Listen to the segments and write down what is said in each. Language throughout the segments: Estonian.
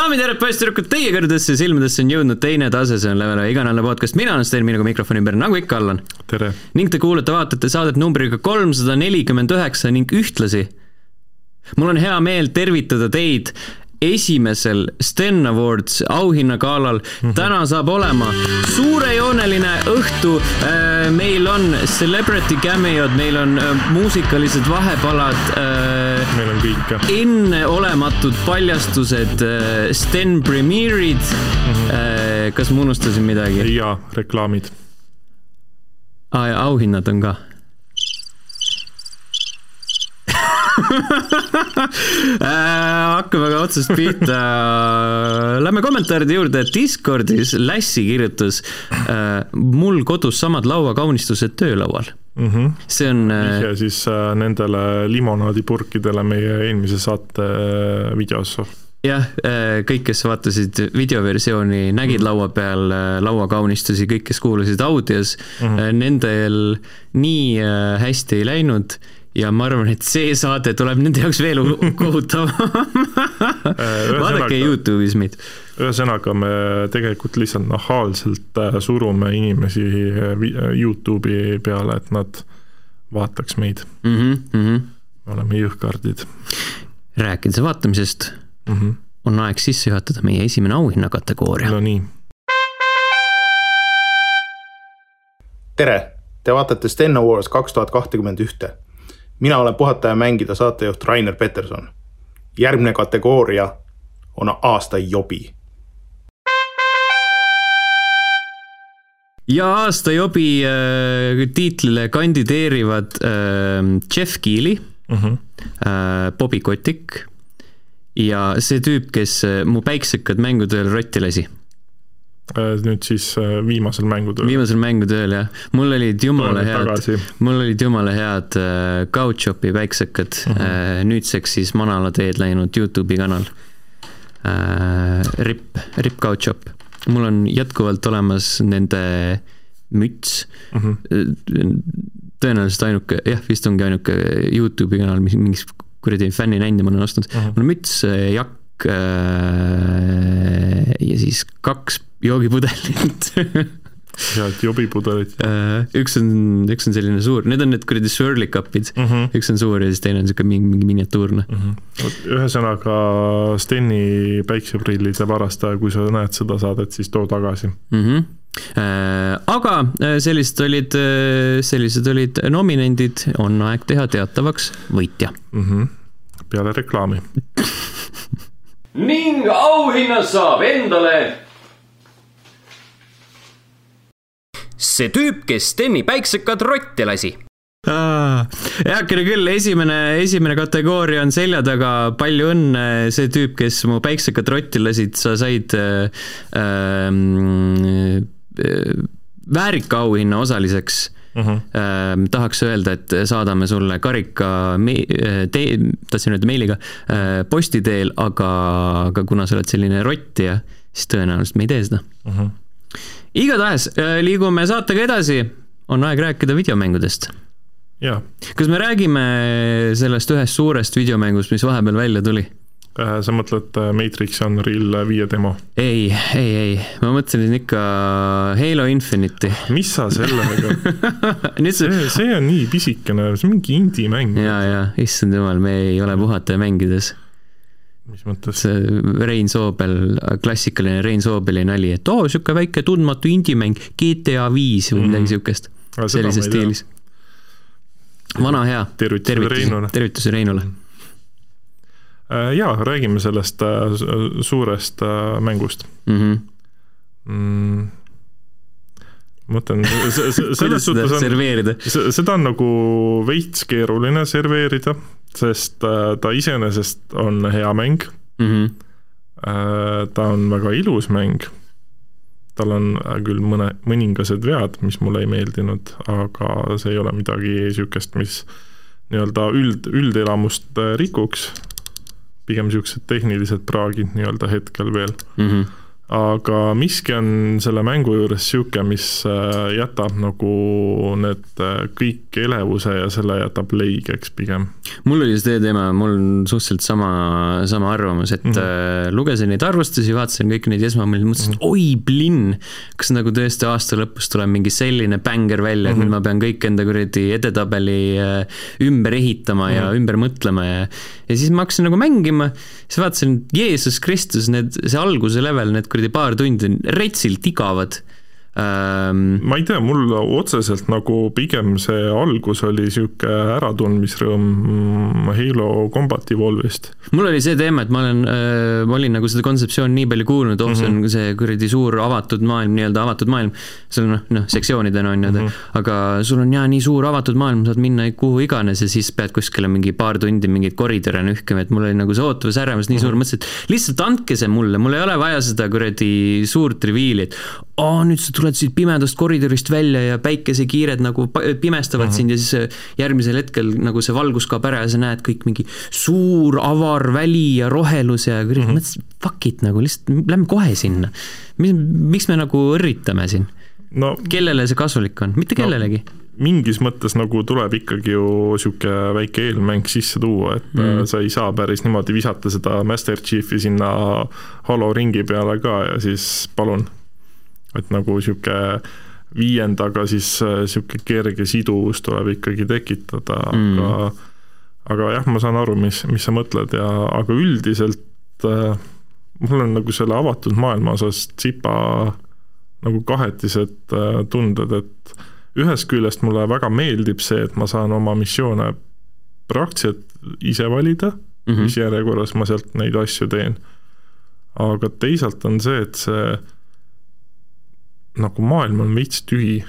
daamid ja härrad, poisssüdrukud, teie kõrgedesse silmadesse on jõudnud teine tase, see on Levele iganädalane podcast, mina olen Sten, minuga mikrofoni ümber, nagu ikka, Allan. ning te kuulate-vaatate saadet numbriga kolmsada nelikümmend üheksa ning ühtlasi mul on hea meel tervitada teid esimesel Sten Awards auhinnagalal mm. -hmm. täna saab olema suurejooneline õhtu. meil on celebrity cameo'd, meil on muusikalised vahepalad. meil on kõike. enneolematud paljastused, Sten premiere'id mm. -hmm. kas ma unustasin midagi? jaa, reklaamid ah,. auhinnad on ka Äh, hakkame aga otsast pihta. Lähme kommentaaride juurde. Discordis Lassi kirjutas äh, mul kodus samad lauakaunistused töölaual mm. -hmm. see on. Äh, vihje siis nendele limonaadipurkidele meie eelmise saate videos jah, kõik, kes vaatasid videoversiooni, nägid mm. laua peal lauakaunistusi, kõik, kes kuulasid audios mm, -hmm. nendel nii hästi ei läinud ja ma arvan, et see saade tuleb nende jaoks veel kohutavam vaadake Youtube'is meid. ühesõnaga, me tegelikult lihtsalt nahaalselt äh, surume inimesi äh, äh, Youtube'i peale, et nad vaataks meid mm. -hmm, mm -hmm. me oleme jõhkardid. rääkides vaatamisest mm, -hmm. on aeg sisse juhatada meie esimene auhinnakategooria. no nii. tere, te vaatate Sten Awards kaks tuhat kahtekümmend ühte mina olen puhata ja mängida saatejuht Rainer Peterson. järgmine kategooria on aasta jobi. ja aasta jobi äh, tiitlile kandideerivad äh, Jeff Keely mm, -hmm. äh, Bobby Kotick ja see tüüp, kes äh, mu päiksekad mängutööl rotti lasi nüüd siis äh, viimasel mängutööl. viimasel mängutööl jah, mul olid jumala head, mul olid jumala head äh, Couchopi päiksekad uh, mhm. -huh. nüüdseks siis manala teed läinud Youtube'i kanal uh,. Rip, Rip Couchop, mul on jätkuvalt olemas nende müts uh. Mhm. -huh. tõenäoliselt ainuke, jah, vist ongi ainuke Youtube'i kanal, mis mingis kuradi fänninänni ma olen ostnud uh, mhm. -huh. mul on müts, jakk ja siis kaks joogipudelit head jobipudelit. Äh, üks on, üks on selline suur, need on need kuradi swirly cup'id mm, -hmm. üks on suur ja siis teine on sihuke mingi, mingi miniatuurne mm. -hmm. ühesõnaga Steni päikseprillide varastaja, kui sa näed seda saadet, siis too tagasi mm. -hmm. aga äh, sellised olid, sellised olid nominendid, on aeg teha teatavaks võitja mm. -hmm. peale reklaami ning auhinna saab endale. See tüüp, kes Steni päiksekad rotti lasi. Heakene küll, esimene, esimene kategooria on selja taga, palju õnne, see tüüp, kes mu päiksekad rotti lasid, sa said äh, äh, väärika auhinna osaliseks uh. -huh. Äh, tahaks öelda, et saadame sulle karika me-, tee-, tahtsin öelda meiliga äh,, posti teel, aga, aga kuna sa oled selline rott ja siis tõenäoliselt me ei tee seda uh. -huh igatahes äh, liigume saatega edasi, on aeg rääkida videomängudest. kas me räägime sellest ühest suurest videomängust, mis vahepeal välja tuli? Äh, sa mõtled äh, Matrix Unreal viie demo? ei, ei, ei, ma mõtlesin ikka Halo Infinite'i. mis sa sellega See... see, on nii pisikene, see on mingi indie-mäng. ja, ja, issand jumal, me ei ole puhata mängides mis mõttes? see Rein Soobel, klassikaline Rein Soobeli nali, et oo oh,, sihuke väike tundmatu indie-mäng, GTA viis või midagi mm. siukest, sellises stiilis. vana hea, tervitusi, tervitusi Reinule. Äh, jaa, räägime sellest äh, suurest äh, mängust mhm. mm. -hmm. Mm mõtlen, selles suhtes on, seda on nagu veits keeruline serveerida, sest ta iseenesest on hea mäng mm. -hmm. ta on väga ilus mäng. tal on küll mõne, mõningased vead, mis mulle ei meeldinud, aga see ei ole midagi niisugust, mis nii-öelda üld, üldelamust rikuks. Pigem niisugused tehnilised praagid nii-öelda hetkel veel mm. -hmm aga miski on selle mängu juures niisugune, mis äh, jätab nagu need äh, kõik elevuse ja selle jätab leigeks pigem. mul oli see teema, mul on suhteliselt sama, sama arvamus, et mm -hmm. lugesin neid arvustusi, vaatasin kõiki neid esmamõtteid, mõtlesin, et oi, plinn, kas nagu tõesti aasta lõpus tuleb mingi selline bänger välja, et mm -hmm. nüüd ma pean kõik enda kuradi edetabeli ümber ehitama mm -hmm. ja mhm. ümber mõtlema ja ja siis ma hakkasin nagu mängima, siis vaatasin, Jeesus Kristus, need, see alguse level, need kuradi paar tundi on retsilt igavad. Ma ei tea, mul otseselt nagu pigem see algus oli sihuke äratundmisrõõm mm, Halo Combat Evolve'ist. mul oli see teema, et ma olen äh,, ma olin nagu seda kontseptsiooni nii palju kuulnud, oh mm, -hmm. see on mhm. see kuradi suur avatud maailm, nii-öelda avatud maailm. seal noh, noh, sektsioonidena on ju mm, -hmm. aga sul on jaa nii suur avatud maailm, saad minna kuhu iganes ja siis pead kuskile mingi paar tundi mingeid koridore nühkima, et mul oli nagu see ootavus, ärevus nii suur mm, -hmm. mõtlesin, et lihtsalt andke see mulle, mul ei ole vaja seda kuradi suurt reviili, et aa, nüüd sa tuled siit pimedast koridorist välja ja päikesekiired nagu pimestavad mm -hmm. sind ja siis äh, järgmisel hetkel nagu see valgus kaob ära ja sa näed kõik mingi suur avar väli ja rohelus ja kuradi mm -hmm. mõtlesin, fuck it nagu lihtsalt lähme kohe sinna. mis, miks me nagu õrritame siin no,? kellele see kasulik on, mitte kellelegi no mingis mõttes nagu tuleb ikkagi ju niisugune väike eelmäng sisse tuua, et mm. sa ei saa päris niimoodi visata seda Master Chiefi sinna Halo ringi peale ka ja siis palun, et nagu niisugune viiendaga siis niisugune kerge siduvus tuleb ikkagi tekitada mm., aga aga jah, ma saan aru, mis, mis sa mõtled ja, aga üldiselt äh, mul on nagu selle avatud maailma osas tsipa nagu kahetised äh, tunded, et ühest küljest mulle väga meeldib see, et ma saan oma missioone praktiliselt ise valida mm, -hmm. mis järjekorras ma sealt neid asju teen. aga teisalt on see, et see nagu maailm on veits tühi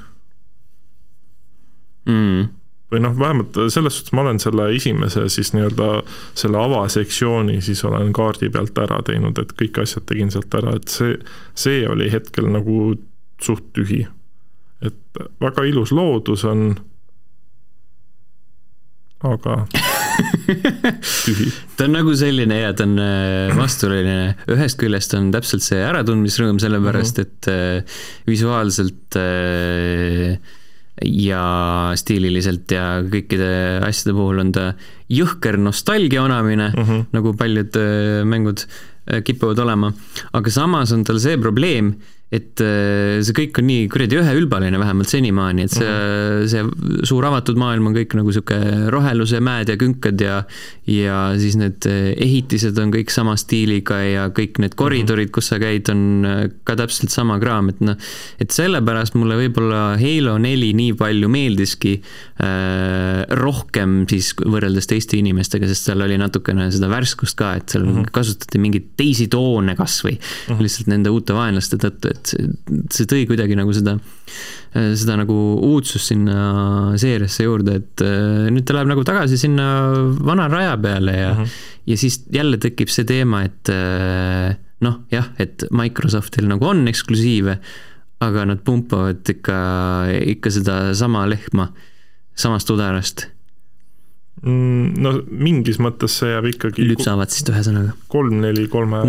mm.. või noh, vähemalt selles suhtes ma olen selle esimese siis nii-öelda selle avasektsiooni siis olen kaardi pealt ära teinud, et kõik asjad tegin sealt ära, et see, see oli hetkel nagu suht tühi. et väga ilus loodus on, aga. ta on nagu selline ja ta on äh, vastuoluline, ühest küljest on täpselt see äratundmisrõõm, sellepärast mhm. et äh, visuaalselt äh, ja stiililiselt ja kõikide asjade puhul on ta jõhker nostalgia onamine mm, -hmm. nagu paljud mängud kipuvad olema, aga samas on tal see probleem, et äh, see kõik on nii kuradi üheülbaline, vähemalt senimaani, et see mm, -hmm. see suur avatud maailm on kõik nagu sihuke roheluse mäed ja künkad ja ja siis need äh, ehitised on kõik sama stiiliga ja kõik need koridorid, kus sa käid, on äh, ka täpselt sama kraam, et noh, et sellepärast mulle võib-olla Halo neli nii palju meeldiski äh, rohkem siis võrreldes teiste inimestega, sest seal oli natukene seda värskust ka, et seal mm -hmm. kasutati mingeid teisi toone kasvõi mm -hmm. lihtsalt nende uute vaenlaste tõttu, et et see, tõi kuidagi nagu seda, seda nagu uudsust sinna seeriasse juurde, et äh, nüüd ta läheb nagu tagasi sinna vana raja peale ja mm, -hmm. ja siis jälle tekib see teema, et äh, noh, jah, et Microsoftil nagu on eksklusiive, aga nad pumpavad ikka, ikka sedasama lehma samast udarast mm, no mingis mõttes see jääb ikkagi lüpsavad siis ühesõnaga. kolm, neli, kolme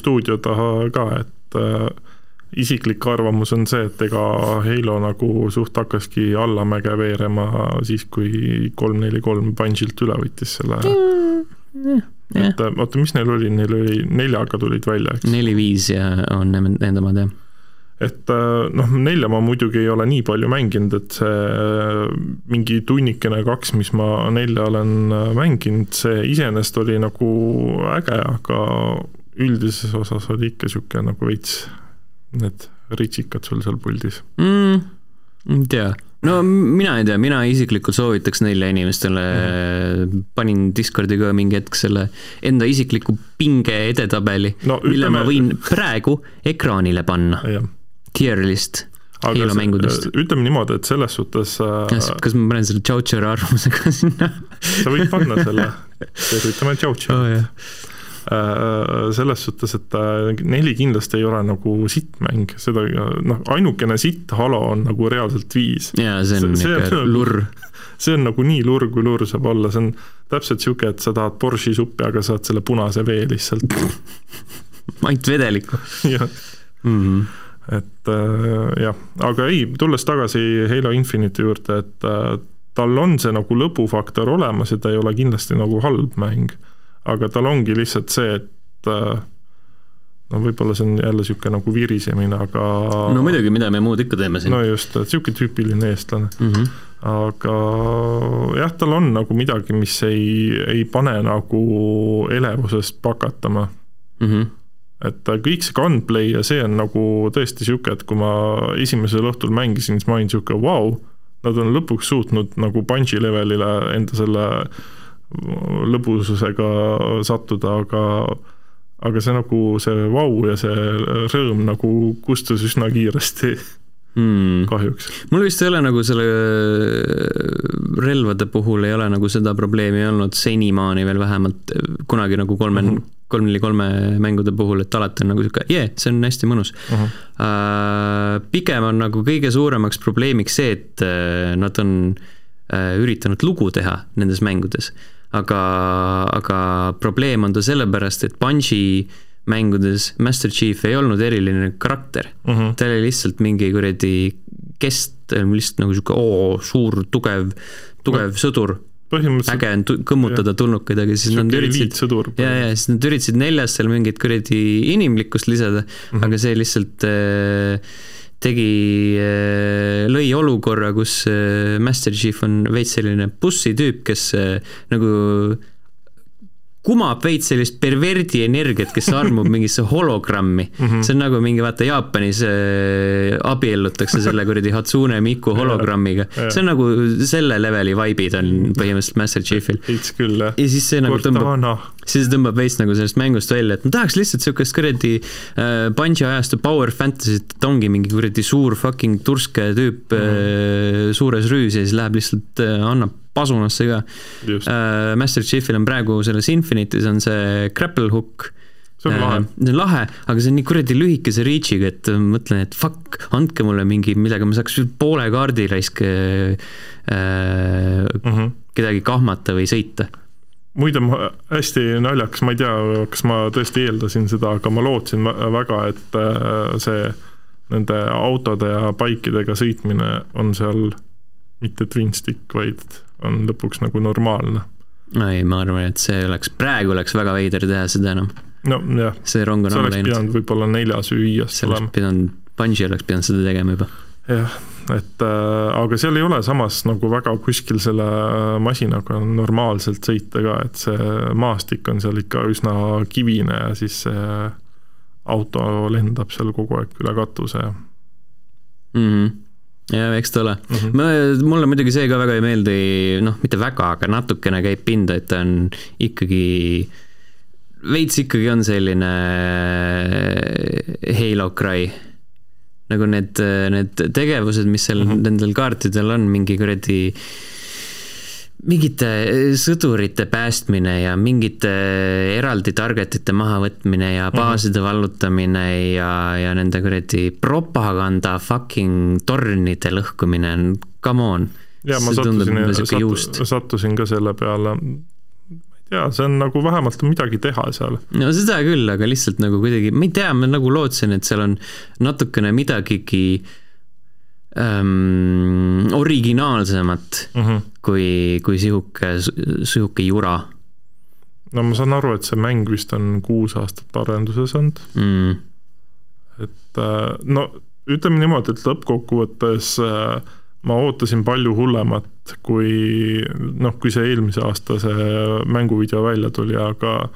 stuudio taha ka, et äh, isiklik arvamus on see, et ega Halo nagu suht hakkaski allamäge veerema siis, kui kolm, neli, kolm Bungeilt üle võttis selle mm,. et oota, mis neil oli, neil oli neljaga tulid välja, eks? neli-viis ja on nende omad, jah et äh, noh, nelja ma muidugi ei ole nii palju mänginud, et see äh, mingi tunnikene, kaks, mis ma nelja olen äh, mänginud, see iseenesest oli nagu äge, aga üldises osas oli ikka niisugune nagu veits need ritsikad sul seal puldis mm,? ei tea, no mina ei tea, mina isiklikult soovitaks neile inimestele mm., panin Discordi ka mingi hetk selle enda isikliku pinge edetabeli no,, mille ütleme... ma võin praegu ekraanile panna. Tier list Halo mängudest. ütleme niimoodi, et selles suhtes äh, kas, kas ma panen selle Choucheri arvamuse ka sinna sa võid panna selle, tervitame Choucheri oh, Äh, selles suhtes, et äh, neli kindlasti ei ole nagu sittmäng, seda noh, ainukene sitt Halo on nagu reaalselt viis. jaa, see on see, ikka see lurr. see on nagu nii lurr, kui lurr saab olla, see on täpselt niisugune, et sa tahad borši suppi, aga saad selle punase vee lihtsalt ainult vedelikku jah mm. -hmm. et äh, jah, aga ei, tulles tagasi Halo Infinite'i juurde, et äh, tal on see nagu lõbufaktor olemas ja ta ei ole kindlasti nagu halb mäng. Aga tal ongi lihtsalt see, et äh, no võib-olla see on jälle niisugune nagu virisemine, aga no muidugi, mida me muud ikka teeme siin. no just, et niisugune tüüpiline eestlane mm. -hmm. aga jah, tal on nagu midagi, mis ei, ei pane nagu elevusest pakatama Mm -hmm. et kõik see gunplay ja see on nagu tõesti niisugune, et kui ma esimesel õhtul mängisin, siis ma olin niisugune vau wow,, nad on lõpuks suutnud nagu Bungi levelile enda selle lõbususega sattuda, aga aga see nagu, see vau ja see rõõm nagu kustus üsna kiiresti mm. kahjuks. mul vist ei ole nagu selle relvade puhul ei ole nagu seda probleemi olnud senimaani veel vähemalt kunagi nagu kolme mm, -hmm. kolm neli kolme mängude puhul, et alati on nagu sihuke, jee, see on hästi mõnus uh. -huh. Uh, pigem on nagu kõige suuremaks probleemiks see, et uh, nad on uh, üritanud lugu teha nendes mängudes aga, aga probleem on ta sellepärast, et Bungi mängudes Master Chief ei olnud eriline karakter mm. -hmm. ta oli lihtsalt mingi kuradi kest, lihtsalt nagu sihuke oo, suur, tugev, tugev no, sõdur. äge on kõmmutada tulnukaid, aga siis nad üritasid, ja, ja siis nad üritasid neljas seal mingit kuradi inimlikkust lisada mm, -hmm. aga see lihtsalt äh, tegi, äh, lõi olukorra, kus äh, Master Chief on veits selline bussitüüp, kes äh, nagu kumab veits sellist perverdi energiat, kes armub mingisse hologrammi mm. -hmm. see on nagu mingi, vaata Jaapanis äh, abiellutakse selle kuradi Hatsune Miku hologrammiga. see on nagu selle leveli vibe'id on põhimõtteliselt Master Chiefil. veits küll, jah. ja siis see nagu tõmbab, siis tõmbab veits nagu sellest mängust välja, et ma tahaks lihtsalt siukest kuradi äh, Bungi ajastu power fantasy't, et ongi mingi kuradi suur fucking turske tüüp mm -hmm. äh, suures rüüs ja siis läheb lihtsalt äh,, annab pasunasse ka. Uh, Master Chiefil on praegu selles Infinitis on see grapple hook. see on lahe uh,. see on lahe, aga see on nii kuradi lühikese reach'iga, et mõtlen, et fuck, andke mulle mingi, millega ma saaks poole kaardi raisk uh, mm -hmm. kedagi kahmata või sõita muide, ma hästi naljakas, ma ei tea, kas ma tõesti eeldasin seda, aga ma lootsin väga, et see nende autode ja baikidega sõitmine on seal mitte twin stick, vaid on lõpuks nagu normaalne. ei, ma arvan, et see oleks, praegu oleks väga veider teha seda enam. nojah, see rong on see oleks pidanud võib-olla neljas või viies oleks pidanud, Bungi oleks pidanud seda tegema juba. jah, et äh, aga seal ei ole samas nagu väga kuskil selle masinaga normaalselt sõita ka, et see maastik on seal ikka üsna kivine ja siis see auto lendab seal kogu aeg üle katuse ja mm. -hmm ja eks ta ole mm. -hmm. ma, mulle muidugi see ka väga ei meeldi, noh, mitte väga, aga natukene käib pinda, et ta on ikkagi, veits ikkagi on selline Halo Cry. nagu need, need tegevused, mis seal mm -hmm. nendel kaartidel on, mingi kuradi äh, mingite eh, sõdurite päästmine ja mingite eraldi targetite mahavõtmine ja mhm. baaside mm -hmm. vallutamine ja, ja nende kuradi propaganda fucking tornide lõhkumine on, come on. ja ma sattusin, sattu, sattusin ka selle peale, ma ei tea, see on nagu vähemalt midagi teha seal. no seda küll, aga lihtsalt nagu kuidagi, ma ei tea, ma nagu lootsin, et seal on natukene midagigi ähm, originaalsemat mm -hmm. kui, kui sihuke, sihuke jura. no ma saan aru, et see mäng vist on kuus aastat arenduses olnud mm.. et äh, no ütleme niimoodi, et lõppkokkuvõttes äh, ma ootasin palju hullemat, kui noh, kui see eelmise aasta see mänguvideo välja tuli, aga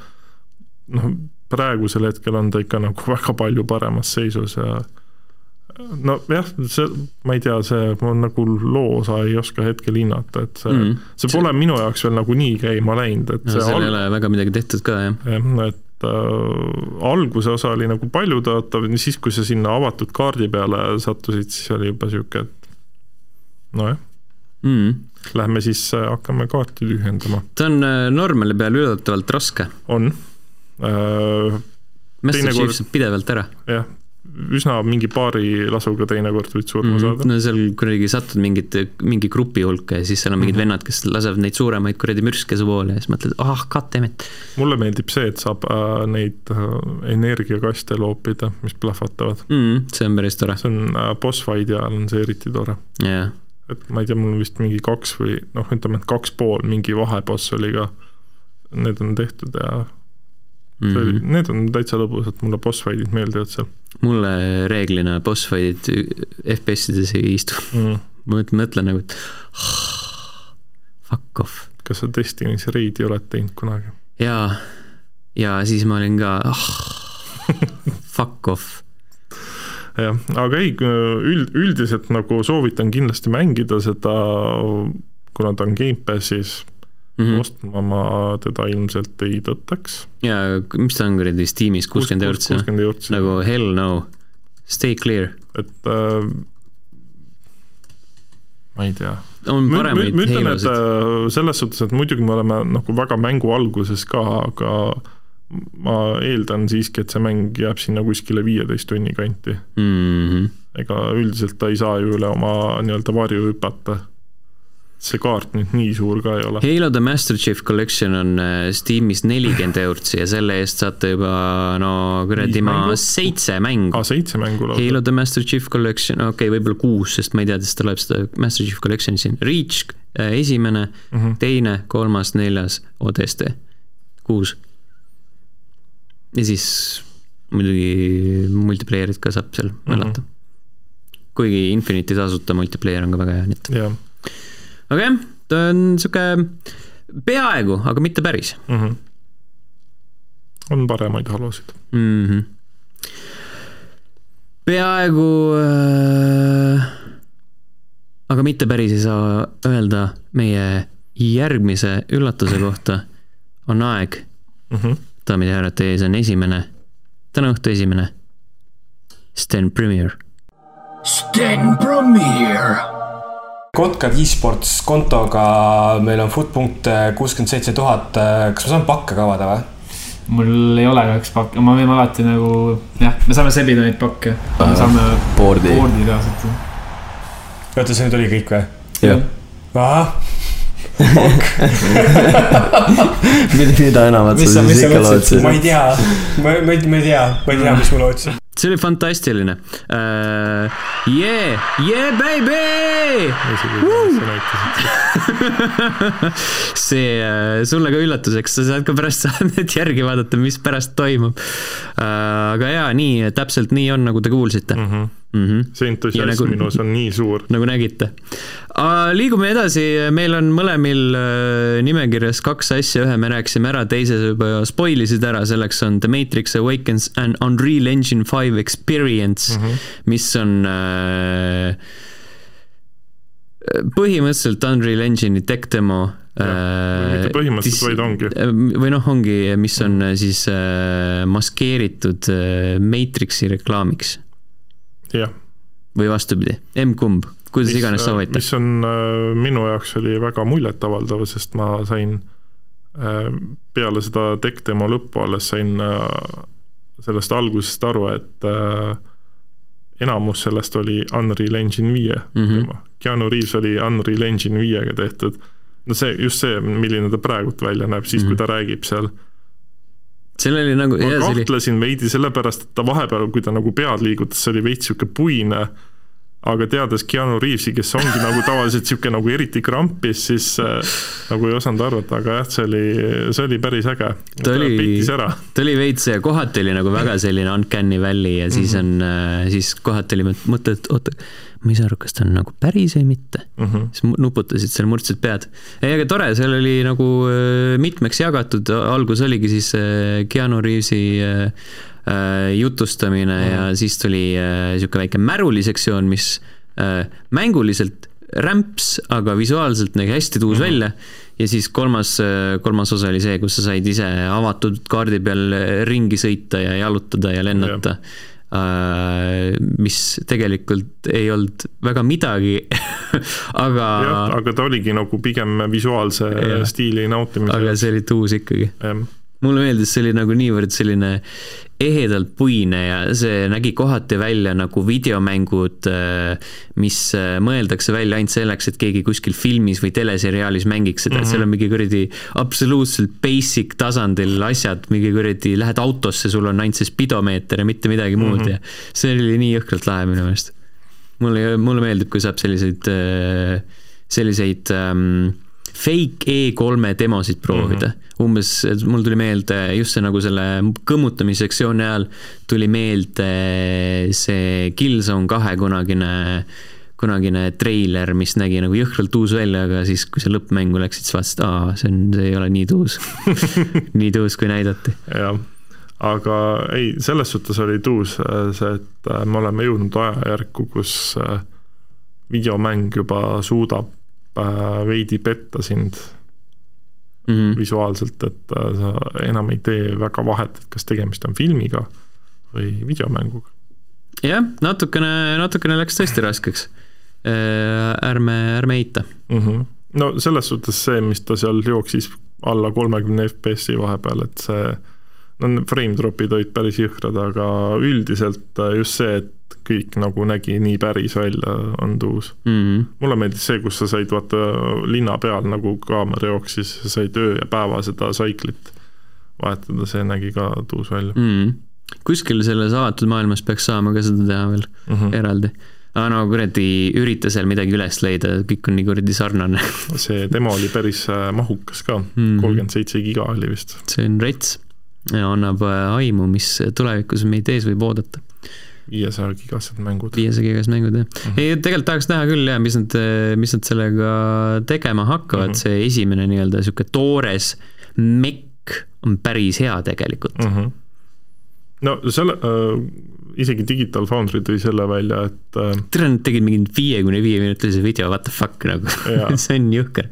noh, praegusel hetkel on ta ikka nagu väga palju paremas seisus ja nojah, see, ma ei tea, see, ma nagu loo osa ei oska hetkel hinnata, et see mm., see pole see... minu jaoks veel nagu nii käima läinud, et no, seal al... ei ole väga midagi tehtud ka, jah. jah, et äh, alguse osa oli nagu paljutõotav, siis kui sa sinna avatud kaardi peale sattusid, siis oli juba sihuke, et nojah mm.. Lähme siis äh, hakkame kaarti tühjendama. ta on äh, normali peal üllatavalt raske. on äh,. Master Chief saab pidevalt ära. jah üsna mingi paari lasuga teinekord võid surma mm saada no seal kuradi satud mingit, mingi grupi hulka ja siis seal on mingid mm -hmm. vennad, kes lasevad neid suuremaid kuradi mürske su poole ja siis mõtled, ah, goddammit. mulle meeldib see, et saab äh, neid äh, energiakaste loopida, mis plahvatavad mm. -hmm. see on päris tore. see on äh, boss fight'i ajal on see eriti tore. yeah. et ma ei tea, mul on vist mingi kaks või noh, ütleme, et kaks pool mingi vaheboss oli ka, need on tehtud ja mm, -hmm. need on täitsa lõbusad, mulle boss fight'id meeldivad seal. mulle reeglina boss fight'id FPS-ides ei istu mm. ma mõtlen nagu, et fuck off. kas sa Destiny's Raidi oled teinud kunagi? jaa, ja siis ma olin ka fuck off jah, aga ei, üld, üldiselt nagu soovitan kindlasti mängida seda, kuna ta on Gamepassis mm, -hmm. ostma ma teda ilmselt ei tõttaks. jaa, mis ta on kuradi Steamis, kuuskümmend eurot, kuuskümmend eurot, nagu hell no, stay clear. et äh, ma ei tea. on paremaid ma ütlen, et äh, selles suhtes, et muidugi me oleme nagu väga mängu alguses ka, aga ma eeldan siiski, et see mäng jääb sinna kuskile viieteist tunni kanti mm. -hmm. ega üldiselt ta ei saa ju üle oma nii-öelda varju hüpata see kaart nüüd nii suur ka ei ole. Halo The Master Chief Collection on äh, Steamis nelikümmend eurtsi ja selle eest saate juba no kuradi ma seitse mängu. aa, seitse mängu lausa. Halo The Master Chief Collection, okei okay,, võib-olla kuus, sest ma ei tea, kas tuleb seda Master Chief Collection'i siin, Reach äh, esimene mm, -hmm. teine, kolmas, neljas, ODST, kuus. ja siis muidugi multiplayer'it ka saab seal mm. -hmm. kuigi Infinite'i tasuta multiplayer on ka väga hea, nii et. jah aga jah, ta on sihuke peaaegu, aga mitte päris mm. -hmm. on paremaid halosid mm. -hmm. peaaegu äh,, aga mitte päris ei saa öelda meie järgmise üllatuse kohta on aeg mm. -hmm. daamid ja härrad, teie ees on esimene, täna õhtu esimene Sten Premier. Sten Premier Kotkad e-sports kontoga meil on foot-punkte kuuskümmend seitse tuhat, kas ma saan pakke ka avada või? mul ei ole kahjuks pakke, me võime alati nagu jah, me saame sebida neid pakke uh,. me saame board'i, board'i kaasata. oota, see nüüd oli kõik või? jah. ahah mida, mida enamat sa siis ikka lootsid? ma ei tea, ma, ma ei, ma ei tea, ma ei tea, mis ma lootsin see oli fantastiline uh,. Yeah, yeah baby! see uh, sulle ka üllatuseks, sa saad ka pärast saadet järgi vaadata, mis pärast toimub uh,. aga jaa, nii, täpselt nii on, nagu te kuulsite mm. -hmm. Mm -hmm. see entusiasm nagu, minus on nii suur. nagu nägite liigume edasi, meil on mõlemil uh, nimekirjas kaks asja, ühe me rääkisime ära, teise sa juba spoilisid ära, selleks on The Matrix Awakens and Unreal Engine five Experience mm, -hmm. mis on äh, põhimõtteliselt Unreal Engine'i tech demo. mitte põhimõtteliselt, vaid ongi. Äh, või noh, ongi, mis on siis äh, maskeeritud äh, Matrixi reklaamiks. Jah. või vastupidi, emb-kumb, kuidas mis, iganes soovite. mis on äh, minu jaoks oli väga muljetavaldav, sest ma sain äh, peale seda tech demo lõppu alles sain äh, sellest algusest aru, et äh, enamus sellest oli Unreal Engine viie mm. -hmm. Keanu Reaves oli Unreal Engine viiega tehtud. no see, just see, milline ta praegult välja näeb, siis mm -hmm. kui ta räägib seal. Seal oli nagu. ma kahtlesin oli... veidi sellepärast, et ta vahepeal, kui ta nagu pead liigutas, see oli veits sihuke puine aga teades Keanu Reavesi, kes ongi nagu tavaliselt niisugune nagu eriti krampis, siis äh, nagu ei osanud arvata, aga jah, see oli, see oli päris äge. ta oli, ta oli veits, kohati oli nagu väga selline uncanny valley ja siis mm -hmm. on, äh, siis kohati oli mõte, et oota, ma ei saa aru, kas ta on nagu päris või mitte mm. -hmm. siis nuputasid seal, murdsid pead. ei, aga tore, seal oli nagu äh, mitmeks jagatud, algus oligi siis äh, Keanu Reavesi jutustamine mm. ja siis tuli niisugune äh, väike märulisektsioon, mis äh, mänguliselt rämps, aga visuaalselt nägi hästi tuus mm. välja. ja siis kolmas, kolmas osa oli see, kus sa said ise avatud kaardi peal ringi sõita ja jalutada ja lennata mm mis tegelikult ei olnud väga midagi aga. jah, aga ta oligi nagu pigem visuaalse ja, stiili nautimine. aga see oli tuus ikkagi. Mulle meeldis, see oli nagu niivõrd selline ehedalt puine ja see nägi kohati välja nagu videomängud, mis äh, mõeldakse välja ainult selleks, et keegi kuskil filmis või teleseriaalis mängiks seda mm, -hmm. et seal on mingi kuradi absoluutselt basic tasandil asjad, mingi kuradi, lähed autosse, sul on ainult see spidomeeter ja mitte midagi muud mm -hmm. ja see oli nii jõhkralt lahe minu meelest. mulle, mulle meeldib, kui saab selliseid, selliseid ähm, fake E3-e demosid proovida mm. -hmm. umbes, mul tuli meelde just see nagu selle kõmmutamissektsiooni ajal tuli meelde see Killzone kahe kunagine kunagine treiler, mis nägi nagu jõhkralt uus välja, aga siis, kui sa lõppmängu läksid, siis vaatasid, aa, see on, see ei ole nii tuus nii tuus, kui näidati. jah, aga ei, selles suhtes oli tuus äh, see, et äh, me oleme jõudnud ajajärku, kus äh, videomäng juba suudab veidi petta sind Mm -hmm. visuaalselt, et äh, sa enam ei tee väga vahet, et kas tegemist on filmiga või videomänguga. jah, natukene, natukene läks tõesti raskeks. ärme, ärme eita. mm. -hmm. no selles suhtes see, mis ta seal jooksis alla kolmekümne FPS-i vahepeal, et see no frame drop'id olid päris jõhkrad, aga üldiselt just see, et kõik nagu nägi nii päris välja, on tuus. Mm -hmm. mulle meeldis see, kus sa said vaata linna peal nagu kaamera jooksis, sa said öö ja päeva seda saiklit vahetada, see nägi ka tuus välja mm. -hmm. kuskil selles avatud maailmas peaks saama ka seda teha veel mm. -hmm. eraldi. aga no kuradi, ürita seal midagi üles leida, kõik on nii kuradi sarnane. see demo oli päris äh, mahukas ka, Mhm. kolmkümmend seitse giga oli vist. see on rets ja annab äh, aimu, mis tulevikus meid ees võib oodata. Viiesaja gigased mängud. viiesaja gigas mängud jah mm. -hmm. ei, tegelikult tahaks näha küll jah, mis nad, mis nad sellega tegema hakkavad mm. -hmm. see esimene nii-öelda sihuke toores mekk on päris hea tegelikult mm. mm. -hmm. no selle äh,, isegi Digital Foundry tõi selle välja, et äh, tere, nad tegid mingi viiekümne viie minutilise video, what the fuck nagu see on jõhker.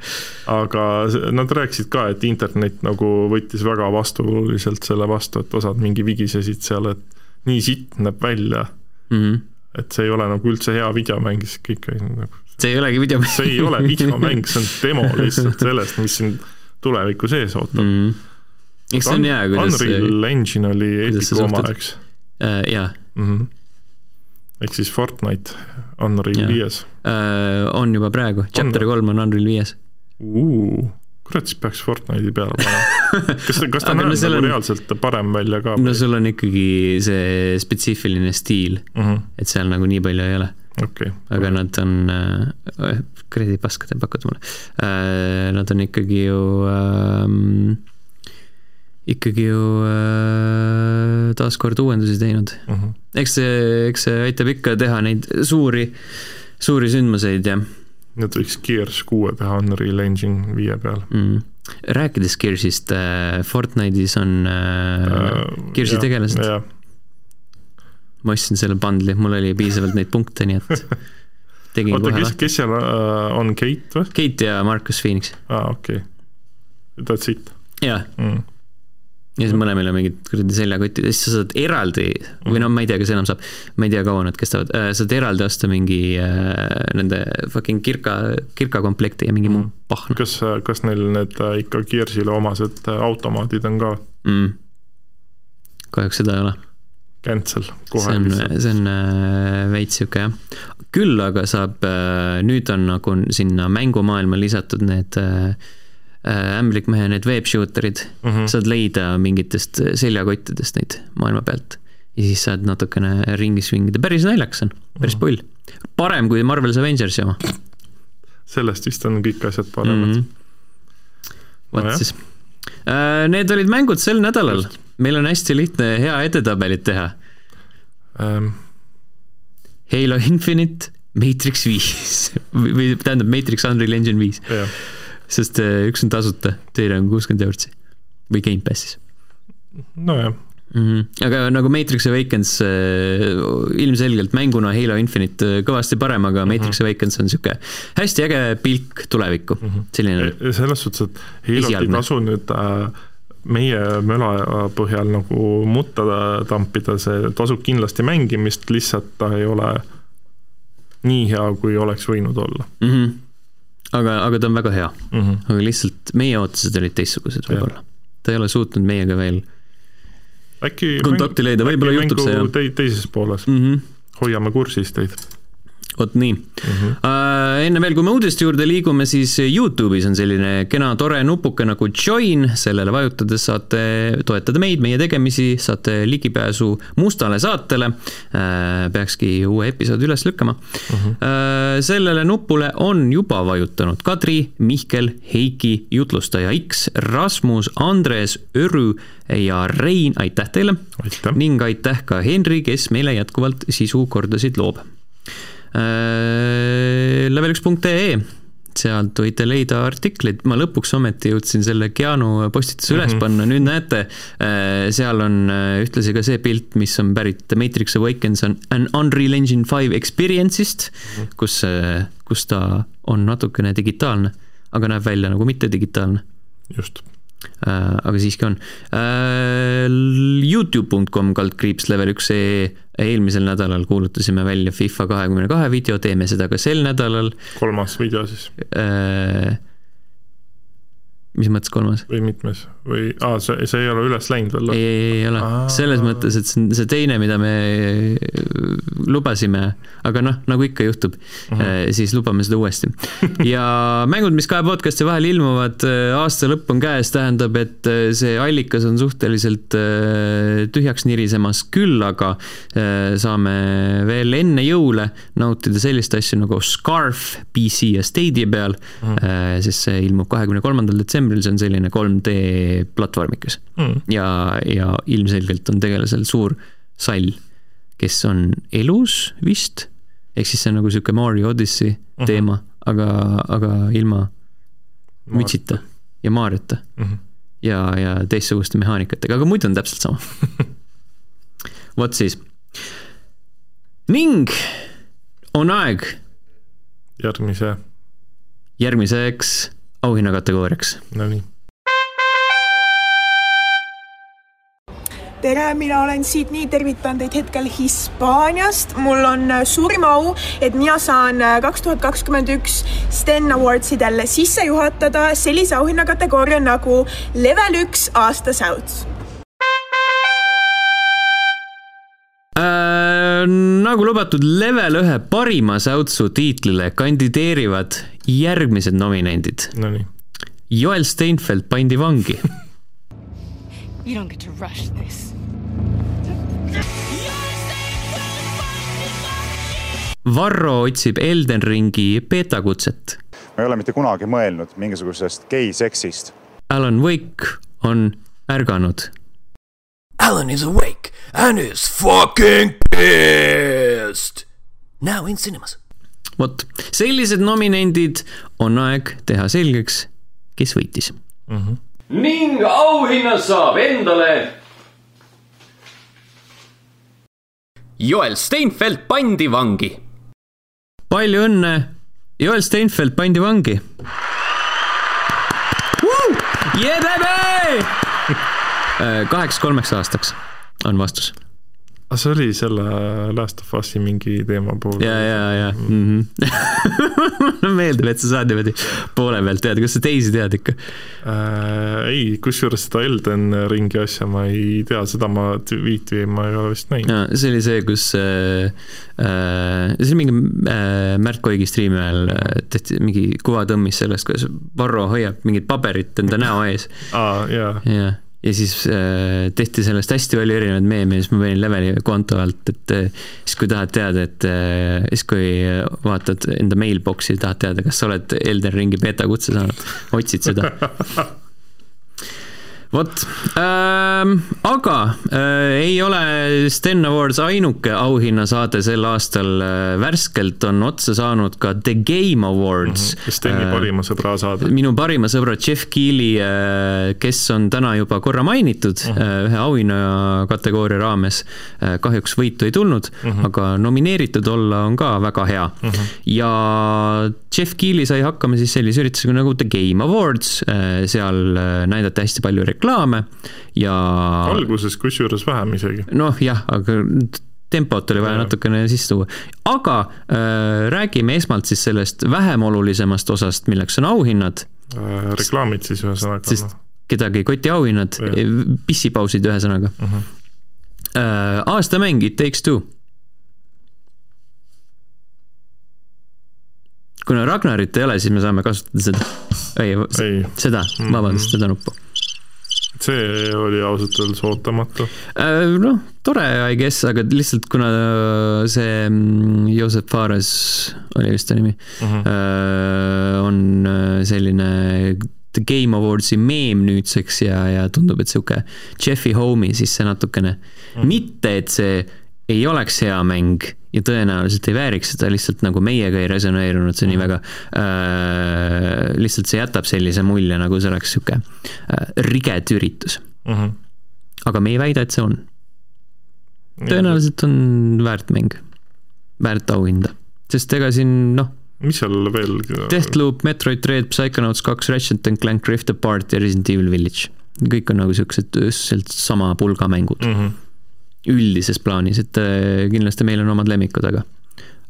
aga nad rääkisid ka, et internet nagu võttis väga vastuoluliselt selle vastu, et osad mingi vigisesid seal, et nii sitt näeb välja, Mm -hmm. et see ei ole nagu üldse hea videomäng, siis kõik olid nagu see ei olegi video. see ei ole videomäng, see on demo lihtsalt sellest, mis sind tulevikus ees ootab mm. -hmm. eks see on hea, kuidas Unreal Engine oli Epicu oma, eks äh,, jaa mm. -hmm. ehk siis Fortnite Unreal viies. äh,, on juba praegu, chapter kolm on Unreal viies. kurat, siis peaks Fortnite'i peale panema. kas kas ta no näeb seal nagu on- reaalselt parem välja ka no sul on ikkagi see spetsiifiline stiil, mm -hmm.? et seal nagu nii palju ei ole, okei aga nad on äh,, kuradi paska te pakute mulle äh,, nad on ikkagi ju ähm, ikkagi ju äh, taaskord uuendusi teinud. mm. -hmm. eks see, eks see aitab ikka teha neid suuri, suuri sündmuseid ja Nad võiks Gears kuue teha Unreal Engine viie peal mm.. rääkides Gearsist äh,, Fortnite'is on äh, Gearsi tegelased, jah, ma ostsin selle bundle'i, mul oli piisavalt neid punkte, nii et tegin oota, kohe kes, lahti. kes seal äh, on, Kate või? Kate ja Marcus Phoenix, aa, okei. That's it jaa, mm.. Ja siis mõlemil on mingid kuradi seljakotid. Ja siis sa saad eraldi või no ma ei tea, kas enam saab, ma ei tea, kaua nad kestavad, saad eraldi osta mingi äh, nende fucking kirka, kirkakomplekti ja mingi muu pahna. Kas, kas neil need äh, ikka Gearsile omased äh, automaadid on ka? Mm.. kahjuks seda ei ole, cancel. Kohe see on, see on äh, veits sihuke jah. küll aga saab, nüüd on nagu sinna mängumaailma lisatud need äh, äh, ämblikmehe need web shooter'id mm, Mhm. -hmm. saad leida mingitest seljakottidest neid maailma pealt ja siis saad natukene ringi svingida, päris naljakas on, päris pull. parem kui Marvel's Avengersi oma sellest vist on kõik asjad paremad mm mm. -hmm. vot Nojah. siis. Need olid mängud sel nädalal, meil on hästi lihtne hea edetabelit teha. -hmm. Halo Infinite, Matrix viis või tähendab Matrix Unreal Engine viis, jah, sest äh, üks on tasuta, teine on kuuskümmend eurtsi või Gamepassis nojah, mm. -hmm. aga nagu Matrix Awakens äh, ilmselgelt mänguna Halo Infinite äh, kõvasti parem, aga Matrix Awakens on sihuke hästi äge pilk tulevikku, selline selles suhtes, et Halot ei tasu nüüd äh, meie möla põhjal nagu mutta tampida, see tasub kindlasti mängimist, lihtsalt ta ei ole nii hea, kui oleks võinud olla mm. -hmm. aga, aga ta on väga hea, mm. -hmm. aga lihtsalt meie ootused olid teistsugused võib-olla. ta ei ole suutnud meiega veel äkki kontakti leida, võib-olla juhtub see, jah. te, teises pooles mm. -hmm. hoiame kursis teid. Vot nii mm. -hmm. Uh, enne veel, kui me uudiste juurde liigume, siis Youtube'is on selline kena tore nupuke nagu join, sellele vajutades saate toetada meid, meie tegemisi, saate ligipääsu mustale saatele uh,. peakski uue episoodi üles lükkama mm. -hmm. Uh, sellele nupule on juba vajutanud Kadri, Mihkel, Heiki, jutlustaja X, Rasmus, Andres, Örü ja Rein, aitäh teile ning aitäh ka Henri, kes meile jätkuvalt sisukordasid loob. Level1.ee, sealt võite leida artikleid, ma lõpuks ometi jõudsin selle Keanu postituse üles Mhm. panna, nüüd näete, seal on äh, ühtlasi ka see pilt, mis on pärit The Matrix Awakens on an Unreal Engine five experience'ist, Mhm. kus, kus ta on natukene digitaalne, aga näeb välja nagu mitte digitaalne just. äh, aga siiski on äh,. Youtube.com kaldkriips level üks ee, eelmisel nädalal kuulutasime välja FIFA kahekümne kahe video, teeme seda ka sel nädalal kolmas video siis äh,. Mis mõttes kolmas? või mitmes või aa, see, see ei ole üles läinud veel ei, ei, ei ole selles mõttes, et see on see teine, mida me lubasime, aga noh, nagu ikka juhtub uh, -huh. siis lubame seda uuesti. ja mängud, mis kahe podcast'i vahel ilmuvad, aasta lõpp on käes, tähendab, et see allikas on suhteliselt äh, tühjaks nirisemas, küll aga äh, saame veel enne jõule nautida sellist asja nagu Scarf PC ja Stadia peal uh, -huh. sest see ilmub kahekümne kolmandal detsembril, see on selline 3D platvormikas mm.. ja, ja ilmselgelt on tegelasel suur sall, kes on elus vist, ehk siis see on nagu sihuke Mario Odyssey teema, aga, aga ilma mütsita ja Mariota Mhm. ja, ja teistsuguste mehaanikatega, aga muidu on täpselt sama. vot siis. ning on aeg järgmise, järgmiseks auhinnakategooriaks. no nii. tere, mina olen Sydney, tervitan teid hetkel Hispaaniast. mul on äh, suurim au, et mina saan äh, kaks tuhat kakskümmend üks Sten Awardsidel sisse juhatada sellise auhinnakategooria nagu level üks aasta säuts. Nagu lubatud level ühe parima säutsu tiitlile kandideerivad järgmised nominendid. no. Joel Steinfeld pandi vangi, You don't get to rush this. Varro otsib Elden Ringi beetakutset, ma ei ole mitte kunagi mõelnud mingisugusest geiseksist. Alan Wake on ärganud, Alan is awake and is fucking pissed. Now in cinemas. vot sellised nominendid on aeg teha selgeks, kes võitis. ning auhinna saab endale Joel Steinfeld pandi vangi. palju õnne, Joel Steinfeld pandi vangi. Yeah, baby! Äh, kaheks kolmeks aastaks on vastus. aga see oli selle Last of Us'i mingi teema puhul. ja, ja, ja mm -hmm. mulle meeldib, et sa saad niimoodi poole pealt teada, kas sa teisi tead ikka? äh,. ei, kusjuures seda Elden ringi asja ma ei tea, seda ma tweet'i ma ei ole vist näinud. no see oli see, kus äh, äh, see oli mingi äh, Märt Koigi striimi ajal äh, tehti mingi kuvatõmmis sellest, kuidas Varro hoiab mingit paberit enda näo ees aa, jaa. ja, ja siis äh, tehti sellest hästi palju erinevaid meeme ja siis ma panin leveli konto alt, et äh, siis kui tahad teada, et äh, siis kui vaatad enda mailbox'i, tahad teada, kas sa oled Elden Ringi beeta kutse saanud, otsid seda. vot ähm,, aga äh, ei ole Sten Awards ainuke auhinnasaade sel aastal äh,, värskelt on otsa saanud ka The Game Awards mm. Steni parima sõbra saade. minu parima sõbra Jeff Keeli, kes on täna juba korra mainitud uh -huh. ühe auhinna kategooria raames, kahjuks võitu ei tulnud uh, -huh. aga nomineeritud olla on ka väga hea uh. -huh. ja Jeff Keeli sai hakkama siis sellise üritusega nagu The Game Awards, seal näidati hästi palju reklaame ja alguses kusjuures vähem isegi. noh, jah, aga tempot oli vaja natukene sisse tuua, aga äh, räägime esmalt siis sellest vähem olulisemast osast, milleks on auhinnad Äh, reklaamid siis ühesõnaga sest noh. kedagi ei koti auhinnad, pissipausid ühesõnaga uh. -huh. aastamäng It Takes Two. kuna Ragnarit ei ole, siis me saame kasutada seda. ei, ei., seda, vabandust mm, -hmm. seda nuppu see oli ausalt öeldes ootamatu. noh, tore, I guess, aga lihtsalt kuna see mm, Joseph Fares oli vist ta nimi uh, -huh. on äh, selline Game Awardsi meem nüüdseks ja, ja tundub, et sihuke Jeffi Homey, siis see natukene uh, -huh. mitte et see ei oleks hea mäng ja tõenäoliselt ei vääriks seda, lihtsalt nagu meiega ei resoneerunud see nii väga äh,. lihtsalt see jätab sellise mulje, nagu see oleks sihuke äh, riget üritus uh. -huh. aga me ei väida, et see on. tõenäoliselt on väärt mäng, väärt auhinda, sest ega siin noh mis seal veel? Deathloop, Metroid Dread, Psychonauts kaks, Ratchet and Clank Rift Apart ja Resident Evil Village. kõik on nagu siuksed sealt sama pulga mängud mm. -hmm üldises plaanis, et äh, kindlasti meil on omad lemmikud, aga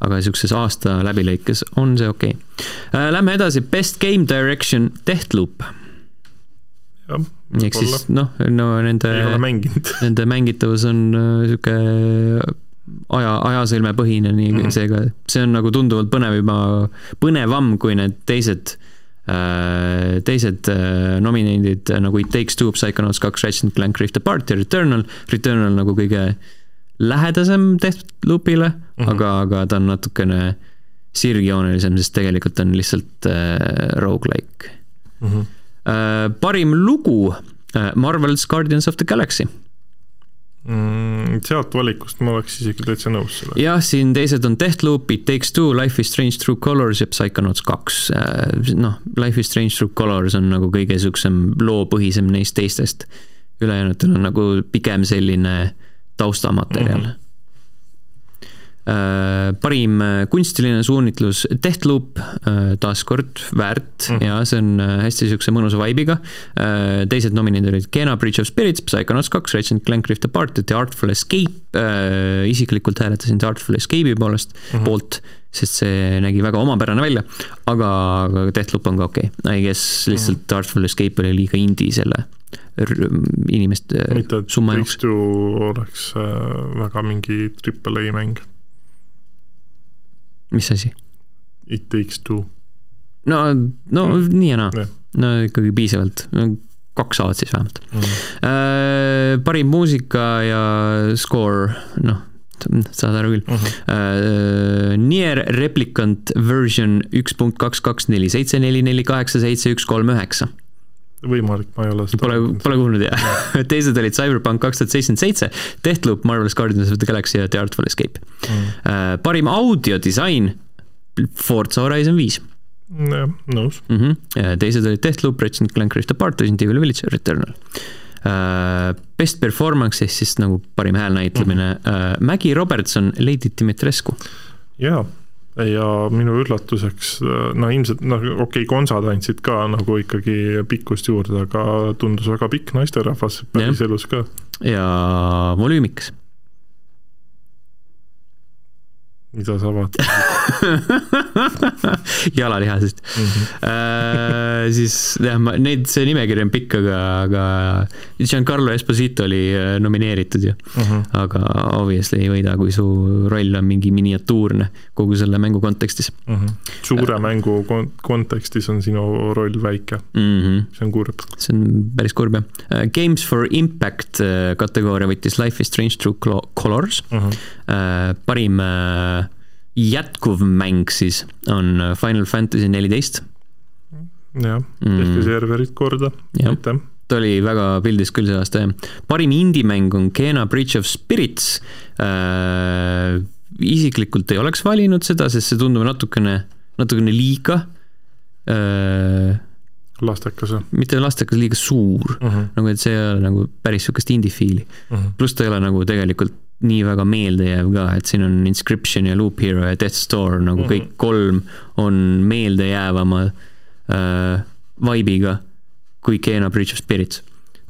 aga niisuguses aasta läbilõikes on see okei okay.. Lähme edasi, Best Game Direction, Deathloop. ehk siis noh, no nende, nende mängitavus on niisugune äh, aja, ajasõlmepõhine, nii mm -hmm. seega see on nagu tunduvalt põnev juba, põnevam kui need teised äh, Äh, teised äh, nominendid äh, nagu It Takes Two, Psychonauts kaks, Ratchet Clank Rift Apart ja Returnal. Returnal nagu kõige lähedasem Deathloopile mm, -hmm. aga, aga ta on natukene sirgjoonelisem, sest tegelikult on lihtsalt äh, rogu-like mm. -hmm. Äh, parim lugu äh,, Marvel's Guardians of the Galaxy mm,? sealt valikust ma oleks isegi täitsa nõus sellega. jah, siin teised on Deathloop, It Takes Two, Life is Strange True Colors ja Psychonauts kaks. Äh, noh, Life is Strange True Colors on nagu kõige siuksem loopõhisem neist teistest. ülejäänutel on nagu pigem selline taustamaterjal mm. -hmm parim äh, kunstiline suunitlus Deathloop, äh, taaskord väärt mm. ja see on hästi siukse mõnusa vibe'iga. teised nominendid olid Kena Bridge of Spirits, Psychonauts kaks, Ratchet Clank Rift Apart ja The Artful Escape. isiklikult hääletasin Artful Escape'i poolest mm, -hmm. poolt, sest see nägi väga omapärane välja. aga, Deathloop on ka okei okay., I guess lihtsalt mm -hmm. Artful Escape oli liiga indie selle inimeste summa jaoks. oleks väga mingi triple A mäng mis asi? It takes two. no, no mm. nii ja naa yeah., no ikkagi piisavalt, kaks A-d siis vähemalt mm.. Äh, parim muusika ja score, noh, saad aru küll mm. -hmm. Uh, Nier Replicant version üks punkt kaks kaks neli seitse neli neli kaheksa seitse üks kolm üheksa võimalik, ma ei ole seda Pole, pole kuulnud jah teised olid Cyberpunk kaks tuhat seitsekümmend seitse, Deathloop, Marvel's Guardians of the Galaxy ja The Artful Escape mm.. Uh, parim audiodisain, Forza Horizon viis. jah, nõus mm. -hmm. teised olid Deathloop, Ratchet Clank Rift Apart, Resident Evil Village, Returnal uh,. Best performance ehk siis nagu parim häälnäitlemine mm, -hmm. uh, Maggie Robertson, Lady Dimitrescu. jaa ja minu üllatuseks, no ilmselt noh, okei okay,, konsad andsid ka nagu ikkagi pikkust juurde, aga tundus väga pikk naisterahvas päriselus ka. ja volüümikas mida sa vaatad jalalihasest mm. -hmm. Äh, siis jah, ma, neid, see nimekiri on pikk, aga, aga Giancarlo Esposito oli äh, nomineeritud ju mm. -hmm. aga obviously ei võida, kui su roll on mingi miniatuurne kogu selle mängu kontekstis mm. -hmm. suure äh, mängu kon kontekstis on sinu roll väike mm. -hmm. see on kurb. see on päris kurb jah. Äh, Games for Impact äh, kategooria võttis Life is Strange True Colors mm. -hmm. parim jätkuv mäng siis on äh, Final Fantasy neliteist. jah, tehti mm. serverid korda, aitäh ta oli väga pildis küll see aasta jah. parim indie-mäng on Kena Bridge of Spirits äh,. isiklikult ei oleks valinud seda, sest see tundub natukene, natukene liiga äh,. lastekas või? mitte lastekas, liiga suur uh. -huh. nagu, et see ei ole nagu päris sihukest indie-fiili uh -huh.. pluss ta ei ole nagu tegelikult nii väga meeldejääv ka, et siin on Inscription ja Loop Hero ja Death Store nagu mm -hmm. kõik kolm on meeldejäävama äh, vibe'iga kui Kena Bridge of Spirits.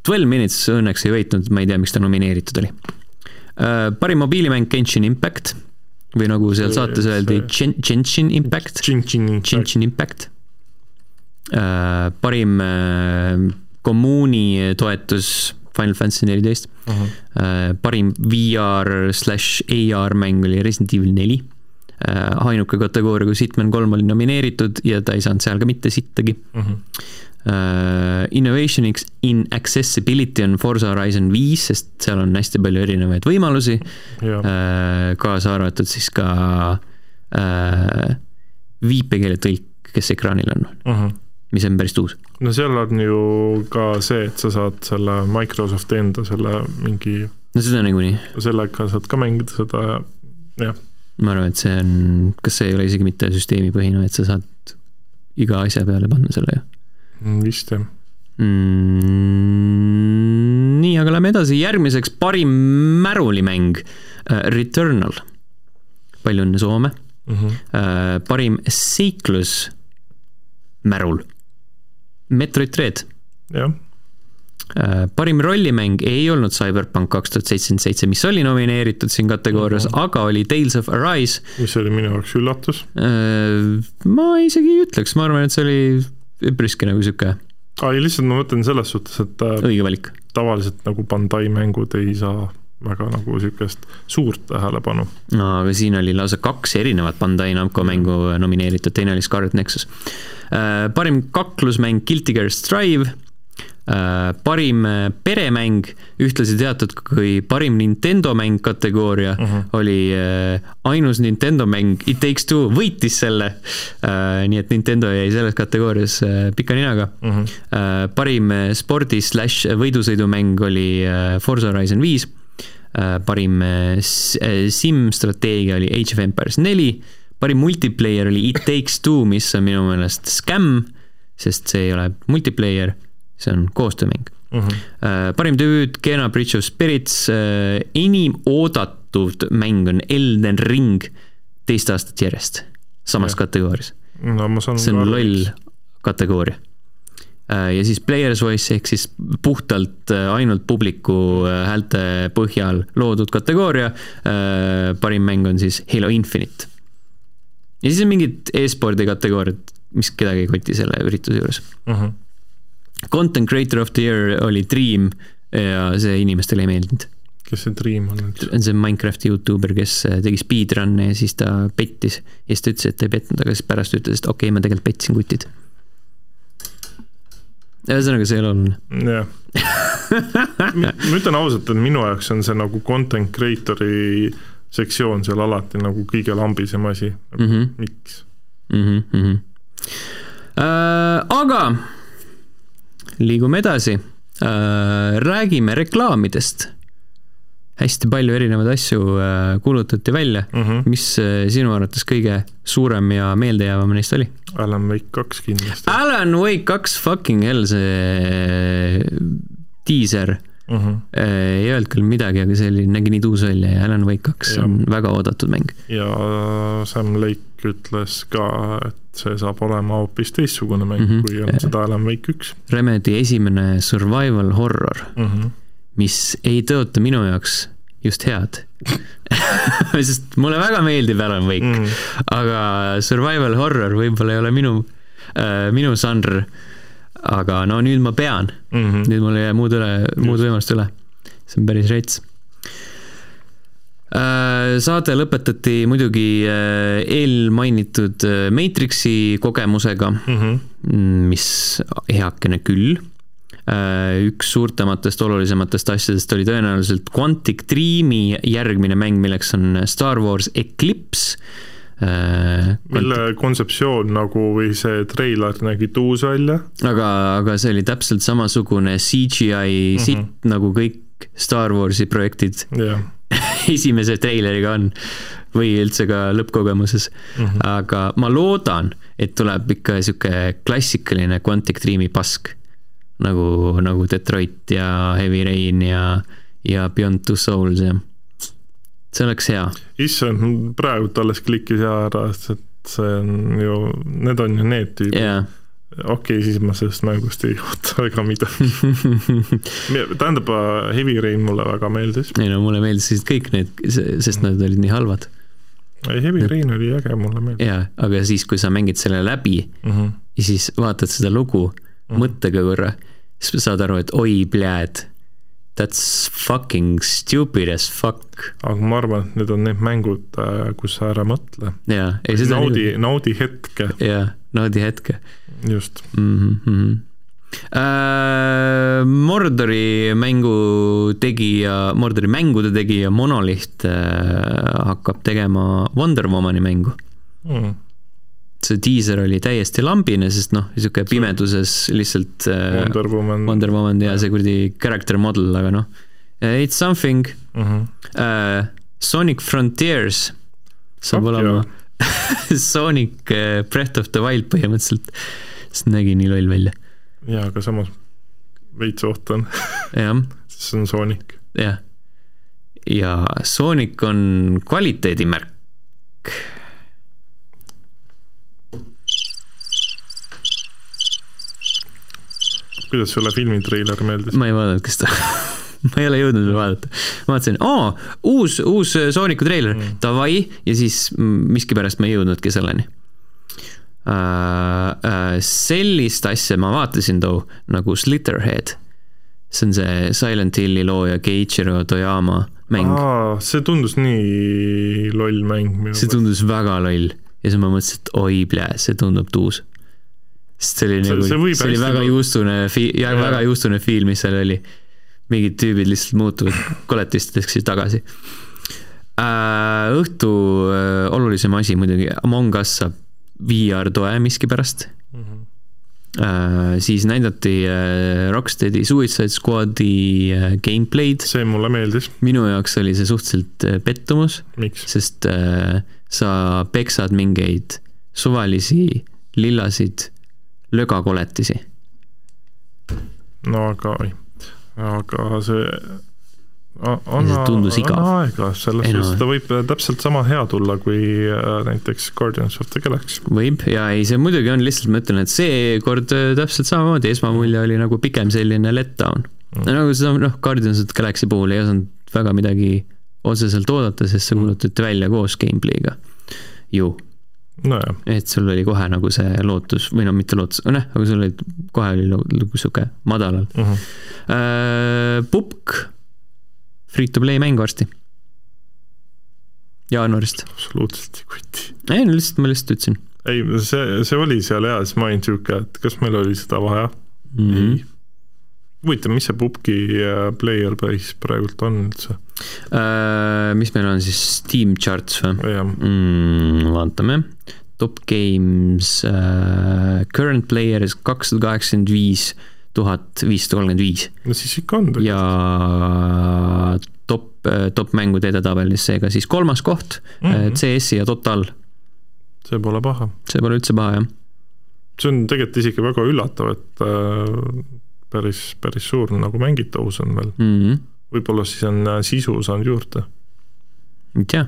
Twelve Minutes õnneks ei võitnud, ma ei tea, miks ta nomineeritud oli äh,. parim mobiilimäng Genshin Impact või nagu seal saates öeldi. Genshin Impact. Genshin Impact äh,. parim äh, kommuuni toetus Final Fantasy neliteist uh. Mhm. -huh. parim VR slaš AR mäng oli Resident Evil neli. ainuke kategooria, kus Hitman kolm oli nomineeritud ja ta ei saanud seal ka mitte sittagi uh. -huh. Uh, Innovation X in Accessibility on Forza Horizon viis, sest seal on hästi palju erinevaid võimalusi kaasa arvatud siis ka viipekeeletõlk, kes ekraanil on uh. -huh. Mis on päris uus. no seal on ju ka see, et sa saad selle Microsofti enda selle mingi, no seda niikuinii, sellega saad ka mängida seda ja jah, ma arvan, et see on, kas see ei ole isegi mitte süsteemipõhine, et sa saad iga asja peale panna selle ju vist jah. mm,. nii, aga lähme edasi, järgmiseks parim märulimäng uh,, Returnal. palju õnne, Soome Uh -huh. uh,. parim seiklus märul, Metroid Dread jah, uh,. parim rollimäng ei olnud Cyberpunk kaks tuhat seitsekümmend seitse, mis oli nomineeritud siin kategoorias uh, -huh. aga oli Tales of Arise mis oli minu jaoks üllatus. uh,. ma isegi ei ütleks, ma arvan, et see oli üpriski nagu sihuke ei, lihtsalt ma mõtlen selles suhtes, et äh, õige valik. tavaliselt nagu Bandai mängud ei saa väga nagu niisugust suurt tähelepanu. no aga siin oli lausa kaks erinevat Bandai Namco mängu nomineeritud, teine oli Scarlet Nexus. Parim kaklusmäng Guilty Gear Strive, parim äh, peremäng, ühtlasi teatud kui parim Nintendo mäng kategooria uh -huh. oli äh, ainus Nintendo mäng It Takes Two võitis selle. nii et Nintendo jäi selles kategoorias äh, pika ninaga uh. Mhm. -huh. parim spordi slaš võidusõidumäng oli äh, Forza Horizon viis Äh, parim äh, äh, sim-strateegia oli Age of Empires neli, parim multiplayer oli It Takes Two, mis on minu meelest skämm, sest see ei ole multiplayer, see on koostöömäng -huh. uh,. parim debüüt, Kena Bridge of Spirits uh,, enim oodatud mäng on Elden Ring teist aastat järjest, samas Jah. kategoorias. no see on loll kategooria. ja siis Player's Voice ehk siis puhtalt äh, ainult publiku äh, häälte põhjal loodud kategooria. parim mäng on siis Halo Infinite. Ja siis on mingid e-spordi kategooriad, mis kedagi ei koti selle ürituse juures. uh. -huh. Content Creator of the Year oli Dream ja see inimestele ei meeldinud. kes see Dream on on see Minecrafti Youtuber, kes äh, tegi speedrun'e ja siis ta pettis ja siis ta ütles, et ta ei petnud, aga siis pärast ütles, et okei okay,, ma tegelikult petsin kutid. ühesõnaga, see ei ole oluline. jah. ma ütlen ausalt, et minu jaoks on see nagu content creator'i sektsioon seal alati nagu kõige lambisem asi mm. Mhm. -hmm. miks? mm. -hmm. Äh, aga liigume edasi äh,, räägime reklaamidest. hästi palju erinevaid asju äh, kuulutati välja mm. -hmm. mis äh, sinu arvates kõige suurem ja meeldejäävam neist oli? Alan Wake kaks kindlasti Alan Wake kaks fucking hell, see diiser mm. -hmm. ei öelnud küll midagi, aga oli, nägi nii tuus välja ja Alan Wake kaks on väga oodatud mäng. ja Sam Lake ütles ka, et see saab olema hoopis teistsugune mäng mm, Mhm. -hmm. kui on seda Alan Wake üks Remedi esimene survival horror mm. -hmm. mis ei tõota minu jaoks just head sest mulle väga meeldib Alan Wake mm., aga survival horror võib-olla ei ole minu äh,, minu žanr. Aga no nüüd ma pean mm, Mhm. -hmm. nüüd mul ei jää muud üle, muud võimalust üle. see on päris rets. saade lõpetati muidugi äh, eelmainitud äh, Matrixi kogemusega mm, -hmm. mis heakene küll üks suurtematest olulisematest asjadest oli tõenäoliselt Quantic Dreami järgmine mäng, milleks on Star Wars Eclipse. Mille kontseptsioon nagu või see treiler nägi tuus välja. aga, aga see oli täpselt samasugune CGI sitt mm -hmm. nagu kõik Star Warsi projektid jah, esimese treileriga on või üldse ka lõppkogemuses mm. -hmm. aga ma loodan, et tuleb ikka sihuke klassikaline Quantic Dreami pask nagu, nagu Detroit ja Heavy Rain ja, ja Beyond Two Souls ja see oleks hea. issand, praegult alles klikkis ja ära, et see on ju, need on ju need tüübid jaa, okei okay,, siis ma sellest mängust ei oota väga midagi. tähendab, Heavy Rain mulle väga meeldis. ei no mulle meeldisid kõik need, sest nad olid nii halvad. ei, Heavy Rain oli äge, mulle meeldis. jaa, aga siis, kui sa mängid selle läbi mm. -hmm. ja siis vaatad seda lugu mm -hmm. mõttega korra, siis saad aru, et oi, pljääd. That's fucking stupid as fuck. aga ma arvan, et need on need mängud, kus sa ära mõtle. seda naudi, naudi hetke, jaa, naudi hetke just. mm. -hmm. Äh, Mordori mängu tegija, Mordori mängude tegija Monolith äh, hakkab tegema Wonder Womani mängu. Mm. See diiser oli täiesti lambine, sest noh, niisugune pimeduses lihtsalt äh, Wonder Woman. Wonder Woman ja see kuradi character model, aga noh, it's something mm. -hmm. uh,. Sonic Frontiers saab Fuck olema Sonic Breath of the Wild põhimõtteliselt, sest nägi nii loll välja, jaa, aga samas veits ootan, jah, sest see on Sonic. jah. ja Sonic on kvaliteedimärk. Kuidas sulle filmitreiler meeldis? ma ei vaadanud, kas ta ma ei ole jõudnud veel vaadata. vaatasin, aa, uus, uus Sooniku treiler mm., davai, ja siis miskipärast ma ei jõudnudki selleni uh,. Uh, sellist asja ma vaatasin too nagu Slitterhead. see on see Silent Hilli looja Keiichiro Toyama mäng. see tundus nii loll mäng minu see tundus väga loll ja siis ma mõtlesin, et oi, see tundub tuus. Sest see oli See- nagu, see võib see oli väga tulla. juustune, ja Jaa. väga juustune feel, mis seal oli. mingid tüübid lihtsalt muutuvad koletisteks siis tagasi äh,. õhtu äh, olulisem asi muidugi, Among Us saab VR toe miskipärast mm. -hmm. äh,. siis näidati äh, Rocksteadi Suicide Squadi äh, gameplay'd. see mulle meeldis, minu jaoks oli see suhteliselt äh, pettumus sest äh, sa peksad mingeid suvalisi lillasid lögakoletisi. no aga, aga see anna, see tundus igav. anna aega, selles suhtes ta võib täpselt sama hea tulla kui äh, näiteks Guardians of the Galaxy. võib ja ei, see muidugi on lihtsalt, ma ütlen, et seekord äh, täpselt samamoodi, esmamulje oli nagu pigem selline letdown mm.. nagu seda noh, Guardians of the Galaxy puhul ei osanud väga midagi otseselt oodata, sest see kuulutati välja koos gameplay'ga ju, nojah, et sul oli kohe nagu see lootus või no mitte lootus, noh, aga sul oli kohe oli nagu sihuke madalal mm -hmm. äh,. Pupk, free to play mäng varsti. jaanuarist. absoluutselt ei kuti. ei no lihtsalt, ma lihtsalt ütlesin ei, see, see oli seal ja siis ma olin sihuke, et kas meil oli seda vaja. mm. -hmm. huvitav, mis see pubgi äh, player base praegult on üldse? Äh, mis meil on siis Steam charts või jah, mm,? vaatame, top games uh,, current players kakssada kaheksakümmend viis tuhat viissada kolmkümmend viis no siis ikka on ja top, top mängude edetabelis seega siis kolmas koht mm. -hmm. CS-i ja Total, see pole paha. see pole üldse paha jah. see on tegelikult isegi väga üllatav, et äh, päris, päris suur nagu mängitavus on veel. mm. -hmm. Võib-olla siis on äh, sisu saanud juurde. ei tea,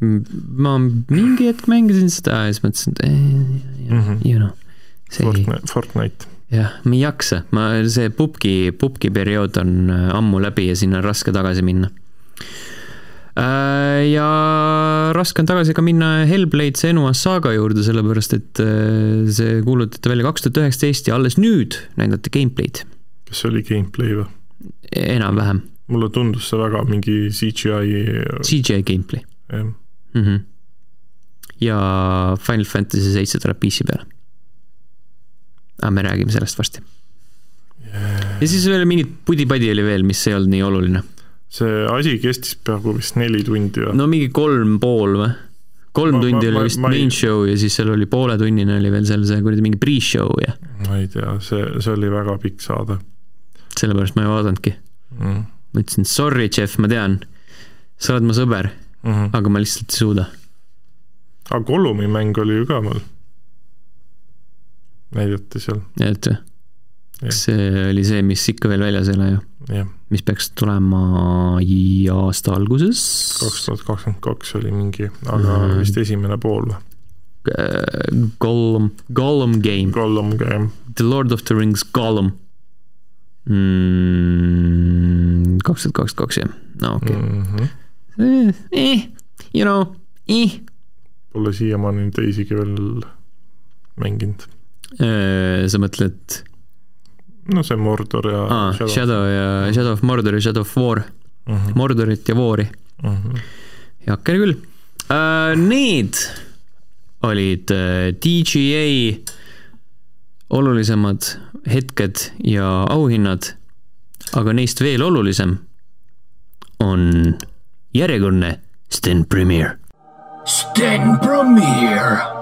ma mingi hetk mängisin seda ja siis mõtlesin, et eh, you know, Fortnite, Fortnite. jah, ma ei jaksa, ma, see pubgi, pubgi periood on äh, ammu läbi ja sinna on raske tagasi minna. ja raske on tagasi ka minna Hellblade Senua saaga juurde, sellepärast et äh, see kuulutati välja kaks tuhat üheksateist ja alles nüüd näidati gameplay'd, kas see oli gameplay või? enam-vähem, mulle tundus see väga mingi CGI. CGI gameplay jah, mm. -hmm. ja Final Fantasy seitse tuleb PC peale. aga me räägime sellest varsti yeah.. ja siis veel mingit pudi-padi oli veel, mis ei olnud nii oluline see asi kestis peaaegu vist neli tundi või? no mingi kolm pool või? kolm Ma- tundi ma- oli vist ma ei- main show ja siis seal oli pooletunnine oli veel seal see kuradi mingi pre-show ja ma ei tea, see, see oli väga pikk saade sellepärast ma ei vaadanudki. mm.. Ma ütlesin sorry, Jeff, ma tean, sa oled mu sõber, Mm -hmm. aga ma lihtsalt ei suuda. aga Gollumi mäng oli ju ka mul. näidati seal, et kas see oli see, mis ikka veel väljas ei ole ju, mis peaks tulema aasta alguses? kaks tuhat kakskümmend kaks oli mingi, aga Mhm. vist esimene pool või? Gollum, Gollum game, Gollum game, The Lord of the Rings Gollum. Kaks tuhat kakskümmend kaks jah, no okei Mhm. okay.. eh, you know, eh. pole siiamaani teisigi veel mänginud. sa mõtled no see Mordor ja aa, Shadow ja Shadow of Mordor ja Shadow of War mm. Mhm. -hmm. Mordorit ja War'i. Mhm. heakene küll uh,. Need olid uh, DGA olulisemad hetked ja auhinnad, aga neist veel olulisem on järjekordne Sten Premier. Sten Premier.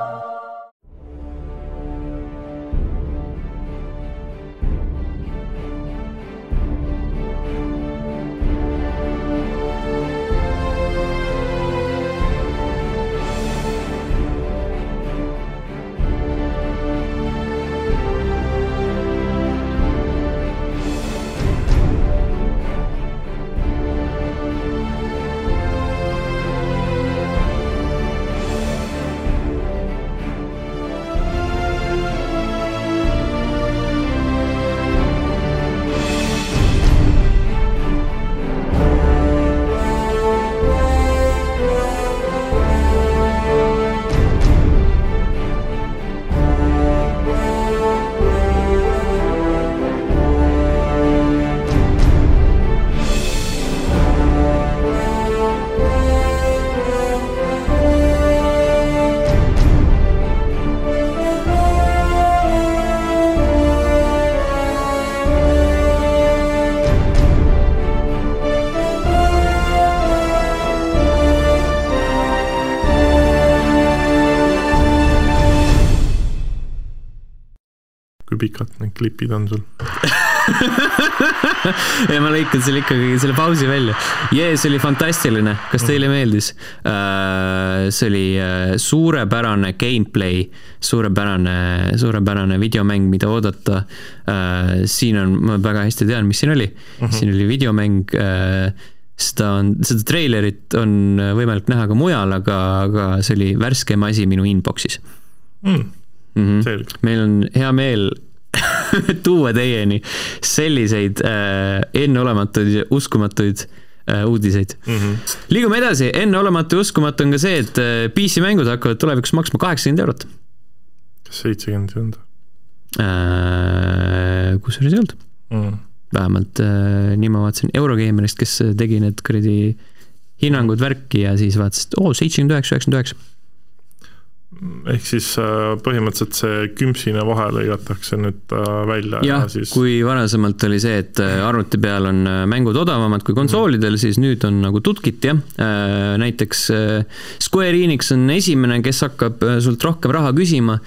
Klipid on sul? ja ma lõikan selle ikkagi selle pausi välja. jee, see oli fantastiline, kas teile meeldis? see oli äh, suurepärane gameplay, suurepärane, suurepärane videomäng, mida oodata. siin on, ma väga hästi tean, mis siin oli mm, -hmm. siin oli videomäng seda on, seda treilerit on võimalik näha ka mujal, aga, aga see oli värskem asi minu inbox'is mm.. mm. -hmm. selge. meil on hea meel tuua teieni selliseid äh, enneolematuid uskumatuid äh, uudiseid mm. -hmm. liigume edasi, enneolematu ja uskumatu on ka see, et äh, PC-mängud hakkavad tulevikus maksma kaheksakümmend eurot kas seitsekümmend ei olnud äh,. kusjuures ei olnud, mm.? vähemalt äh, nii ma vaatasin Eurogeimerist, kes tegi need kuradi hinnangud värki ja siis vaatasid, oo, seitsekümmend üheksa, üheksakümmend üheksa. Ehk siis äh, põhimõtteliselt see küpsine vahe lõigatakse nüüd äh, välja ja, ja, siis kui varasemalt oli see, et äh, arvuti peal on mängud odavamad kui konsoolidel, siis nüüd on nagu tutkit jah. näiteks Square Enix on esimene, kes hakkab sult rohkem raha küsima.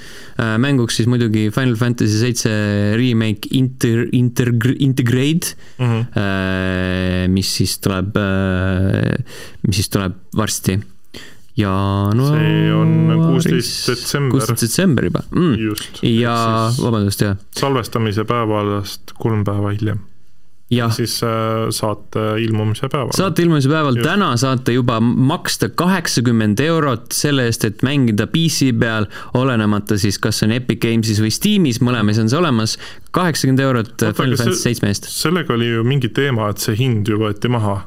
mänguks siis muidugi Final Fantasy seitse remake Inter, Inter, Integrate mm. -hmm. mis siis tuleb, mis siis tuleb varsti. Ja no See on 16 detsember. kuusteist detsember juba mm.. ja vabandust, jah, salvestamise päevast kolm päeva hiljem, siis äh, saate ilmumise päeval. saate ilmumise päeval, täna saate juba maksta kaheksakümmend eurot selle eest, et mängida PC peal, olenemata siis, kas on Epic Games'is või Steamis, mõlemas on see olemas, kaheksakümmend eurot Final Fantasy seitsme eest. sellega oli ju mingi teema, et see hind ju võeti maha,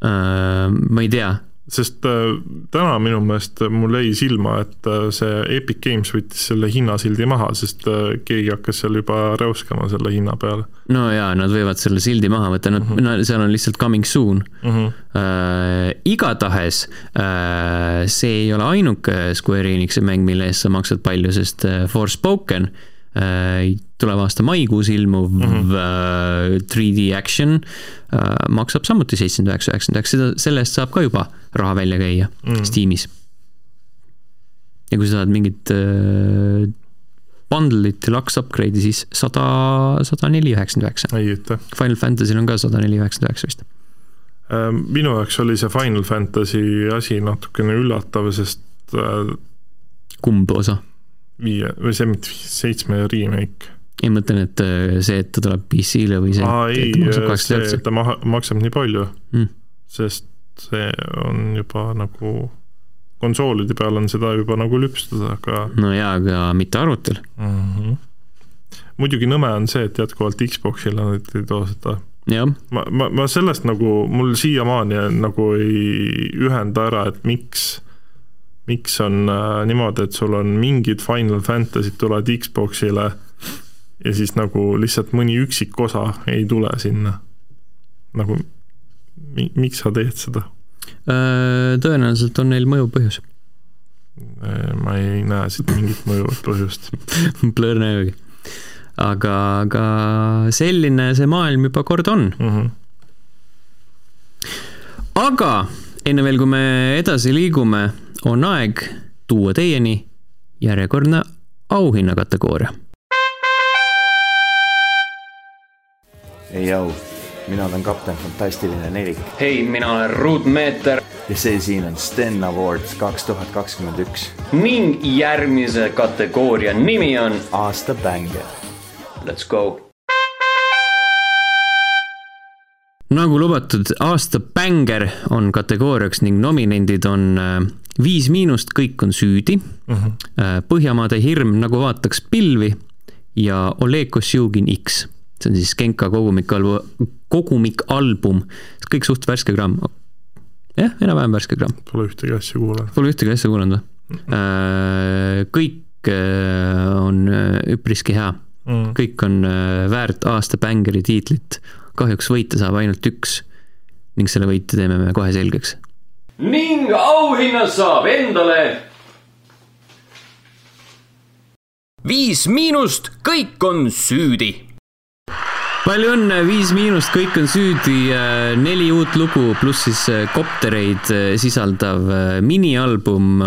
ma ei tea, sest äh, täna minu meelest mul jäi silma, et äh, see Epic Games võttis selle hinnasildi maha, sest äh, keegi hakkas seal juba räuskama selle hinna peale no jaa, nad võivad selle sildi maha võtta, nad mm, -hmm. no seal on lihtsalt coming soon mm. -hmm. äh,. igatahes äh, see ei ole ainuke Square Enixi mäng, mille eest sa maksad palju, sest äh, Forspoken äh, tuleva aasta maikuus ilmuv mm -hmm. äh, 3D action äh, maksab samuti seitsekümmend üheksa, üheksakümmend üheksa, seda, selle eest saab ka juba raha välja käia mm. -hmm. Steamis. ja kui sa tahad mingit äh, bundle'it deluxe upgrade'i, siis sada, sada neli üheksakümmend üheksa. ei ütle. Final Fantasy'l on ka sada neli üheksakümmend üheksa vist. minu jaoks oli see Final Fantasy asi natukene üllatav, sest äh, kumb osa? Viie või see mitte seitsme remake. ei, ma mõtlen, et äh, see, et ta tuleb PC-le või see, aa ei see, et ta maha, maksab nii palju Mm. sest see on juba nagu konsoolide peal on seda juba nagu lüpstud, aga no jaa, aga mitte arvutil. mm. -hmm. muidugi nõme on see, et jätkuvalt Xbox'ile nad ei too seda. jah, ma, ma, ma sellest nagu, mul siiamaani nagu ei ühenda ära, et miks, miks on äh, niimoodi, et sul on mingid Final Fantasy'd tulevad Xbox'ile ja siis nagu lihtsalt mõni üksik osa ei tule sinna. nagu mi, miks sa teed seda? Äh, tõenäoliselt on neil mõjuv põhjus. ma ei näe siit mingit mõjuvat põhjust Blõr näjugi. aga, aga selline see maailm juba kord on mm. -hmm. aga enne veel, kui me edasi liigume, on aeg tuua teieni järjekordne auhinnakategooria. ei au, mina olen kapten Fantastiline nelik hei, mina olen Ruutmeeter ja see siin on Sten Awards kaks tuhat kakskümmend üks ning järgmise kategooria nimi on aasta bänge. Let's go. Nagu lubatud, aasta bänger on kategooriaks ning nominendid on äh, Viis Miinust, kõik on süüdi mm, -hmm. Põhjamaade hirm nagu vaataks pilvi ja Oleg Kosjugin X. see on siis Genka kogumikalbu-, kogumikalbum, kõik suht värske gramm. jah, enam-vähem värske gramm. Pole ühtegi asja kuulanud. Pole ühtegi asja kuulanud või? kõik äh, on äh, üpriski hea Mm. kõik on äh, väärt aasta bängeri tiitlit. Kahjuks võita saab ainult üks ning selle võitja teeme me kohe selgeks. ning auhinna saab endale. viis miinust, kõik on süüdi. Palju õnne, Viis Miinust, kõik on süüdi, neli uut lugu pluss siis äh, koptereid äh, sisaldav äh, minialbum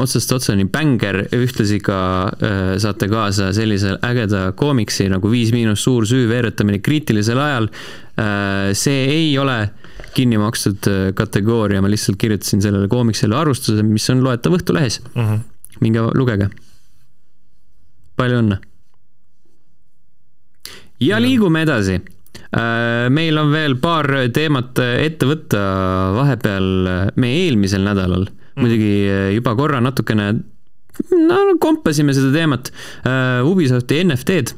otsast otsani bänger, ühtlasi ka saate kaasa sellise ägeda koomiksi nagu Viis Miinus suur süü veeretamine kriitilisel ajal. see ei ole kinni makstud kategooria, ma lihtsalt kirjutasin sellele koomiksile arvustuse, mis on loetav Õhtulehes. Mm -hmm. minge lugege. palju õnne. Ja liigume edasi. meil on veel paar teemat ette võtta vahepeal meie eelmisel nädalal mm., muidugi juba korra natukene, no kompasime seda teemat, Ubisofti NFT-d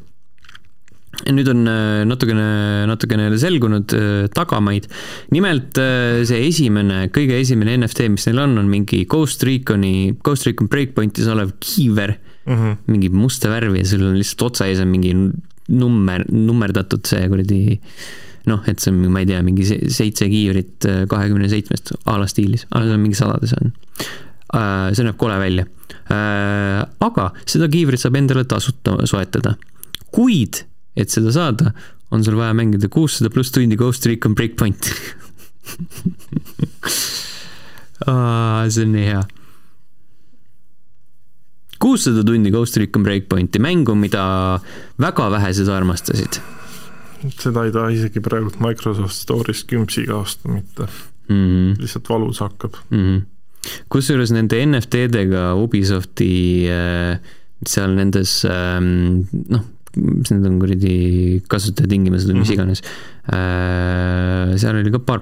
nüüd on äh, natukene, natukene selgunud äh, tagamaid. nimelt äh, see esimene, kõige esimene NFT, mis neil on, on mingi Ghost Reconi, Ghost Recon Breakpointis olev kiiver mm, -hmm. mingi musta värvi ja sul on lihtsalt otsa ees on mingi number, nummerdatud see kuradi noh, et see on, ma ei tea, mingi se- seitse kiivrit kahekümne seitsmest a la stiilis, aga see on mingi sadades on. see näeb kole välja. aga seda kiivrit saab endale tasuta soetada. kuid, et seda saada, on sul vaja mängida kuussada pluss tundi Ghost Recon Breakpointi. see on nii hea. Kuussada tundi Ghost Recon Breakpointi, mängu, mida väga vähesed armastasid seda ei taha isegi praegult Microsoft Store'ist kümpsiga osta mitte mm. -hmm. lihtsalt valus hakkab mm -hmm.. kusjuures nende NFT-dega Ubisofti äh, seal nendes ähm, noh, mis need on kuradi kasutajatingimused või mis Mhm. iganes äh,, seal oli ka paar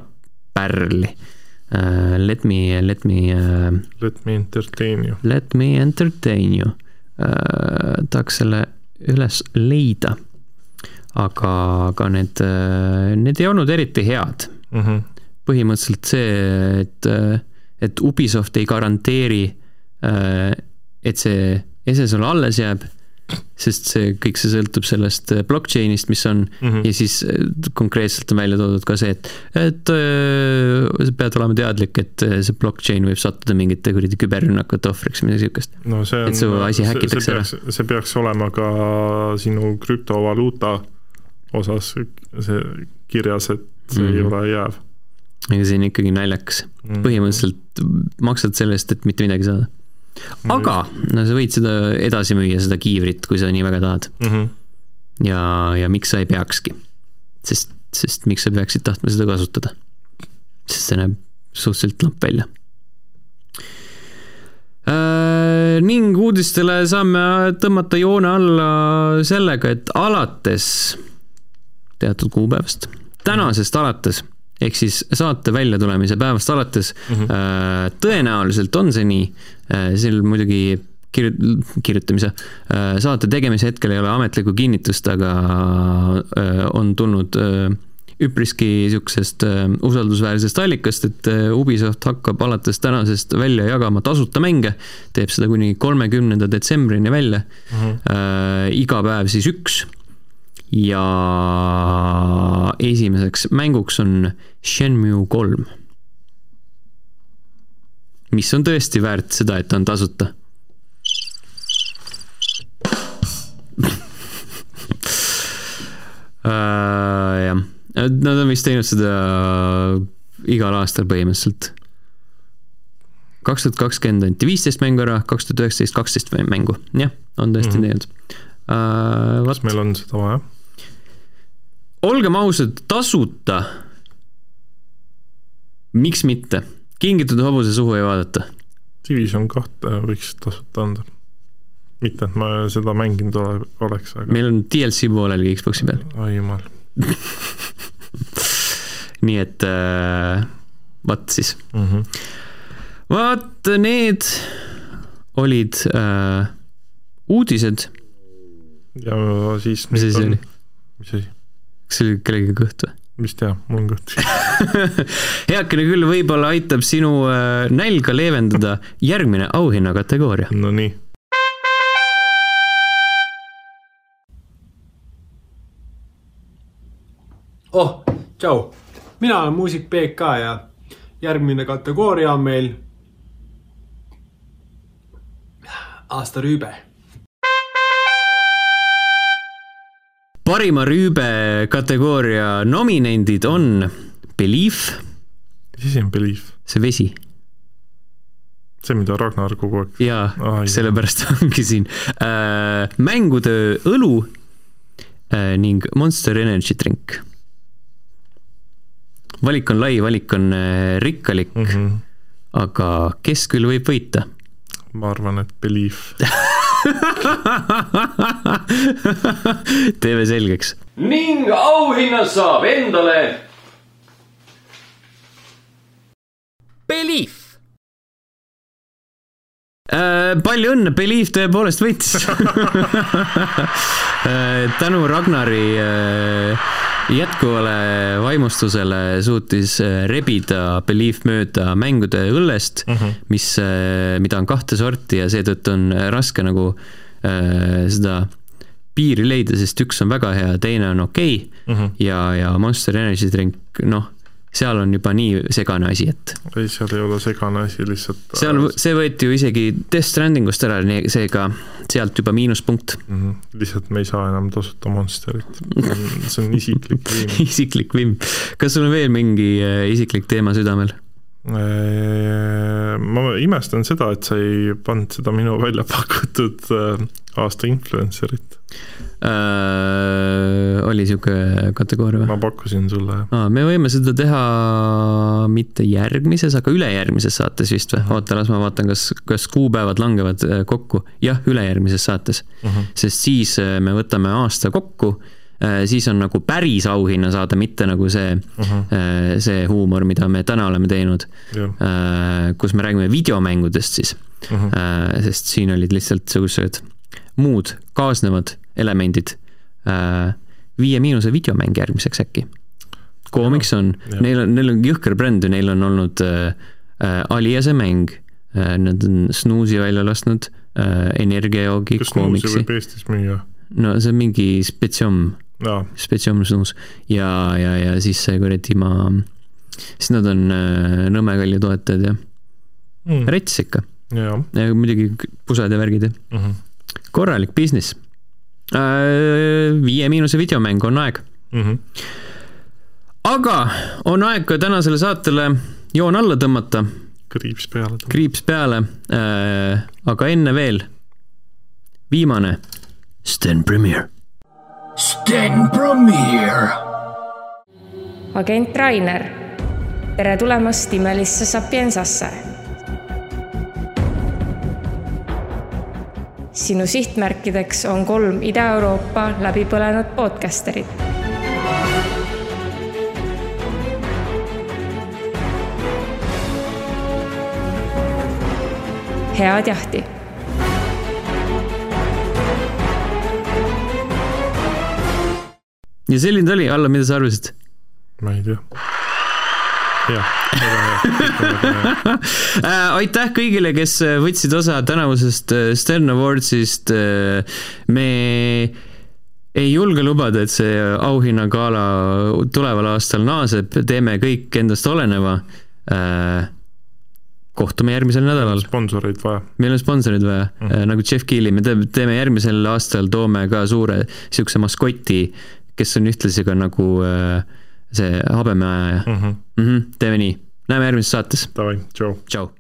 pärli äh,. Let me, let me äh, Let me entertain you. Let me entertain you äh,. tahaks selle üles leida. aga, aga need, need ei olnud eriti head mm. -hmm. põhimõtteliselt see, et, et Ubisoft ei garanteeri, et see ese sulle alles jääb, sest see, kõik see sõltub sellest blockchain'ist, mis on mm. -hmm. ja siis konkreetselt on välja toodud ka see, et, et äh, sa pead olema teadlik, et see blockchain võib sattuda mingite kuradi küberrünnakute ohvriks, midagi siukest. no et su asi häkitakse ära. see peaks olema ka sinu krüptovaluuta osas see kirjas, et see mm. ei Mhm. ole jääv. aga see on ikkagi naljakas mm. -hmm. põhimõtteliselt maksad selle eest, et mitte midagi saada. Aga no sa võid seda edasi müüa, seda kiivrit, kui sa nii väga tahad mm. -hmm. ja, ja miks sa ei peakski? sest, sest miks sa peaksid tahtma seda kasutada? sest see näeb suhteliselt lamp välja. ning uudistele saame tõmmata joone alla sellega, et alates teatud kuupäevast, tänasest alates ehk siis saate väljatulemise päevast alates mm -hmm. tõenäoliselt on see nii, seal muidugi kirjut-, kirjutamise, saate tegemise hetkel ei ole ametlikku kinnitust, aga on tulnud üpriski niisugusest usaldusväärsest allikast, et Ubisoft hakkab alates tänasest välja jagama tasuta mänge, teeb seda kuni kolmekümnenda detsembrini välja mm. -hmm. iga päev siis üks ja esimeseks mänguks on Shenmue kolm. mis on tõesti väärt seda, et on tasuta uh,. jah, nad on vist teinud seda igal aastal põhimõtteliselt. kaks tuhat kakskümmend anti viisteist mängu ära, kaks tuhat üheksateist kaksteist mängu, jah, on tõesti mm -hmm. teinud uh,. kas meil on seda vaja? Olgem ausad, tasuta. miks mitte, kingitud hobuse suhu ei vaadata. Division kahte võiks tasuta anda mitte, et ma seda mänginud ole, oleks, aga. meil on DLC pooleli Xbox'i peal. oi jumal nii et äh, vot siis mm. -hmm. vaat need olid äh, uudised. ja siis. mis asi see oli? mis asi? Kas see oli kellegi kõht või? mis tea, mul on kõht heakene küll, võib-olla aitab sinu äh, nälga leevendada järgmine auhinnakategooria. Nonii oh, tšau, mina olen muusik BK ja järgmine kategooria on meil aasta parima rüübe kategooria nominendid on Belief. mis asi on Belief? see vesi. see, mida Ragnar kogu aeg. jaa ah,, sellepärast ongi siin äh,. mängutöö õlu äh, ning Monster Energy drink valik on lai, valik on äh, rikkalik mm. -hmm. aga kes küll võib võita? ma arvan, et Belief teeme selgeks. ning auhinna saab endale. Belief Äh, palju õnne, Believe tõepoolest võitis äh, tänu Ragnari äh, jätkuvale vaimustusele suutis rebida Believe mööda mängude õllest mm, -hmm. mis, mida on kahte sorti ja seetõttu on raske nagu äh, seda piiri leida, sest üks on väga hea, teine on okei okay, mm -hmm. ja, ja Monster Energy drink, noh seal on juba nii segane asi, et. ei, seal ei ole segane asi, lihtsalt. seal, see võeti ju isegi Death Stranding ust ära, seega sealt juba miinuspunkt mm. -hmm. lihtsalt me ei saa enam tasuta Monsterit, see on isiklik vimm isiklik vimm. kas sul on veel mingi äh, isiklik teema südamel? Äh, ma imestan seda, et sa ei pannud seda minu välja pakutud äh, aasta influencer'it äh,. oli sihuke kategooria või? ma pakkusin sulle, jah. me võime seda teha mitte järgmises, aga ülejärgmises saates vist või? oota, las ma vaatan, kas, kas kuupäevad langevad kokku. jah, ülejärgmises saates uh. -huh. sest siis me võtame aasta kokku Äh, siis on nagu päris auhinna saada, mitte nagu see uh, Mhm. -huh. see huumor, mida me täna oleme teinud. Äh, kus me räägime videomängudest siis uh. Mhm. -huh. sest siin olid lihtsalt siuksed muud kaasnevad elemendid. viie miinuse videomäng järgmiseks äkki. Comics on, neil on, neil on jõhker bränd ju, neil on olnud äh, Aliase mäng äh,, nad on Snooze'i välja lasknud äh,, energiajoogi. kas Snooze'i võib Eestis müüa? no see on mingi spetsiom no., spetsiom snuus ja, ja, ja siis see kuradi ma, siis nad on äh, Nõmme kalju toetajad ja mm. rets ikka. ja muidugi pusad ja värgid ja mm. -hmm. korralik business äh,. Viie miinuse videomäng on aeg mm. -hmm. aga on aeg ka tänasele saatele joon alla tõmmata. kriips peale. kriips peale äh,, aga enne veel viimane Sten Premier. Sten Premier. agent Rainer, tere tulemast imelisse Sapiensasse. Sinu sihtmärkideks on kolm Ida-Euroopa läbipõlenud podcasterit head jahti ja selline ta oli, Allan, mida sa arvasid? ma ei tea. Jah, väga hea. aitäh kõigile, kes võtsid osa tänavusest Stern Awardsist. me ei julge lubada, et see auhinnagala tuleval aastal naaseb, teeme kõik endast oleneva äh, kohtume järgmisel nädalal. sponsoreid vaja. meil on sponsoreid vaja mm, -hmm. nagu Jeff Keeli, me teeme järgmisel aastal, toome ka suure niisuguse maskoti, kes on ühtlasi ka nagu äh, see habemeajaja mm. -hmm. Mm -hmm, teeme nii, näeme järgmises saates. Davai, tšau. tšau.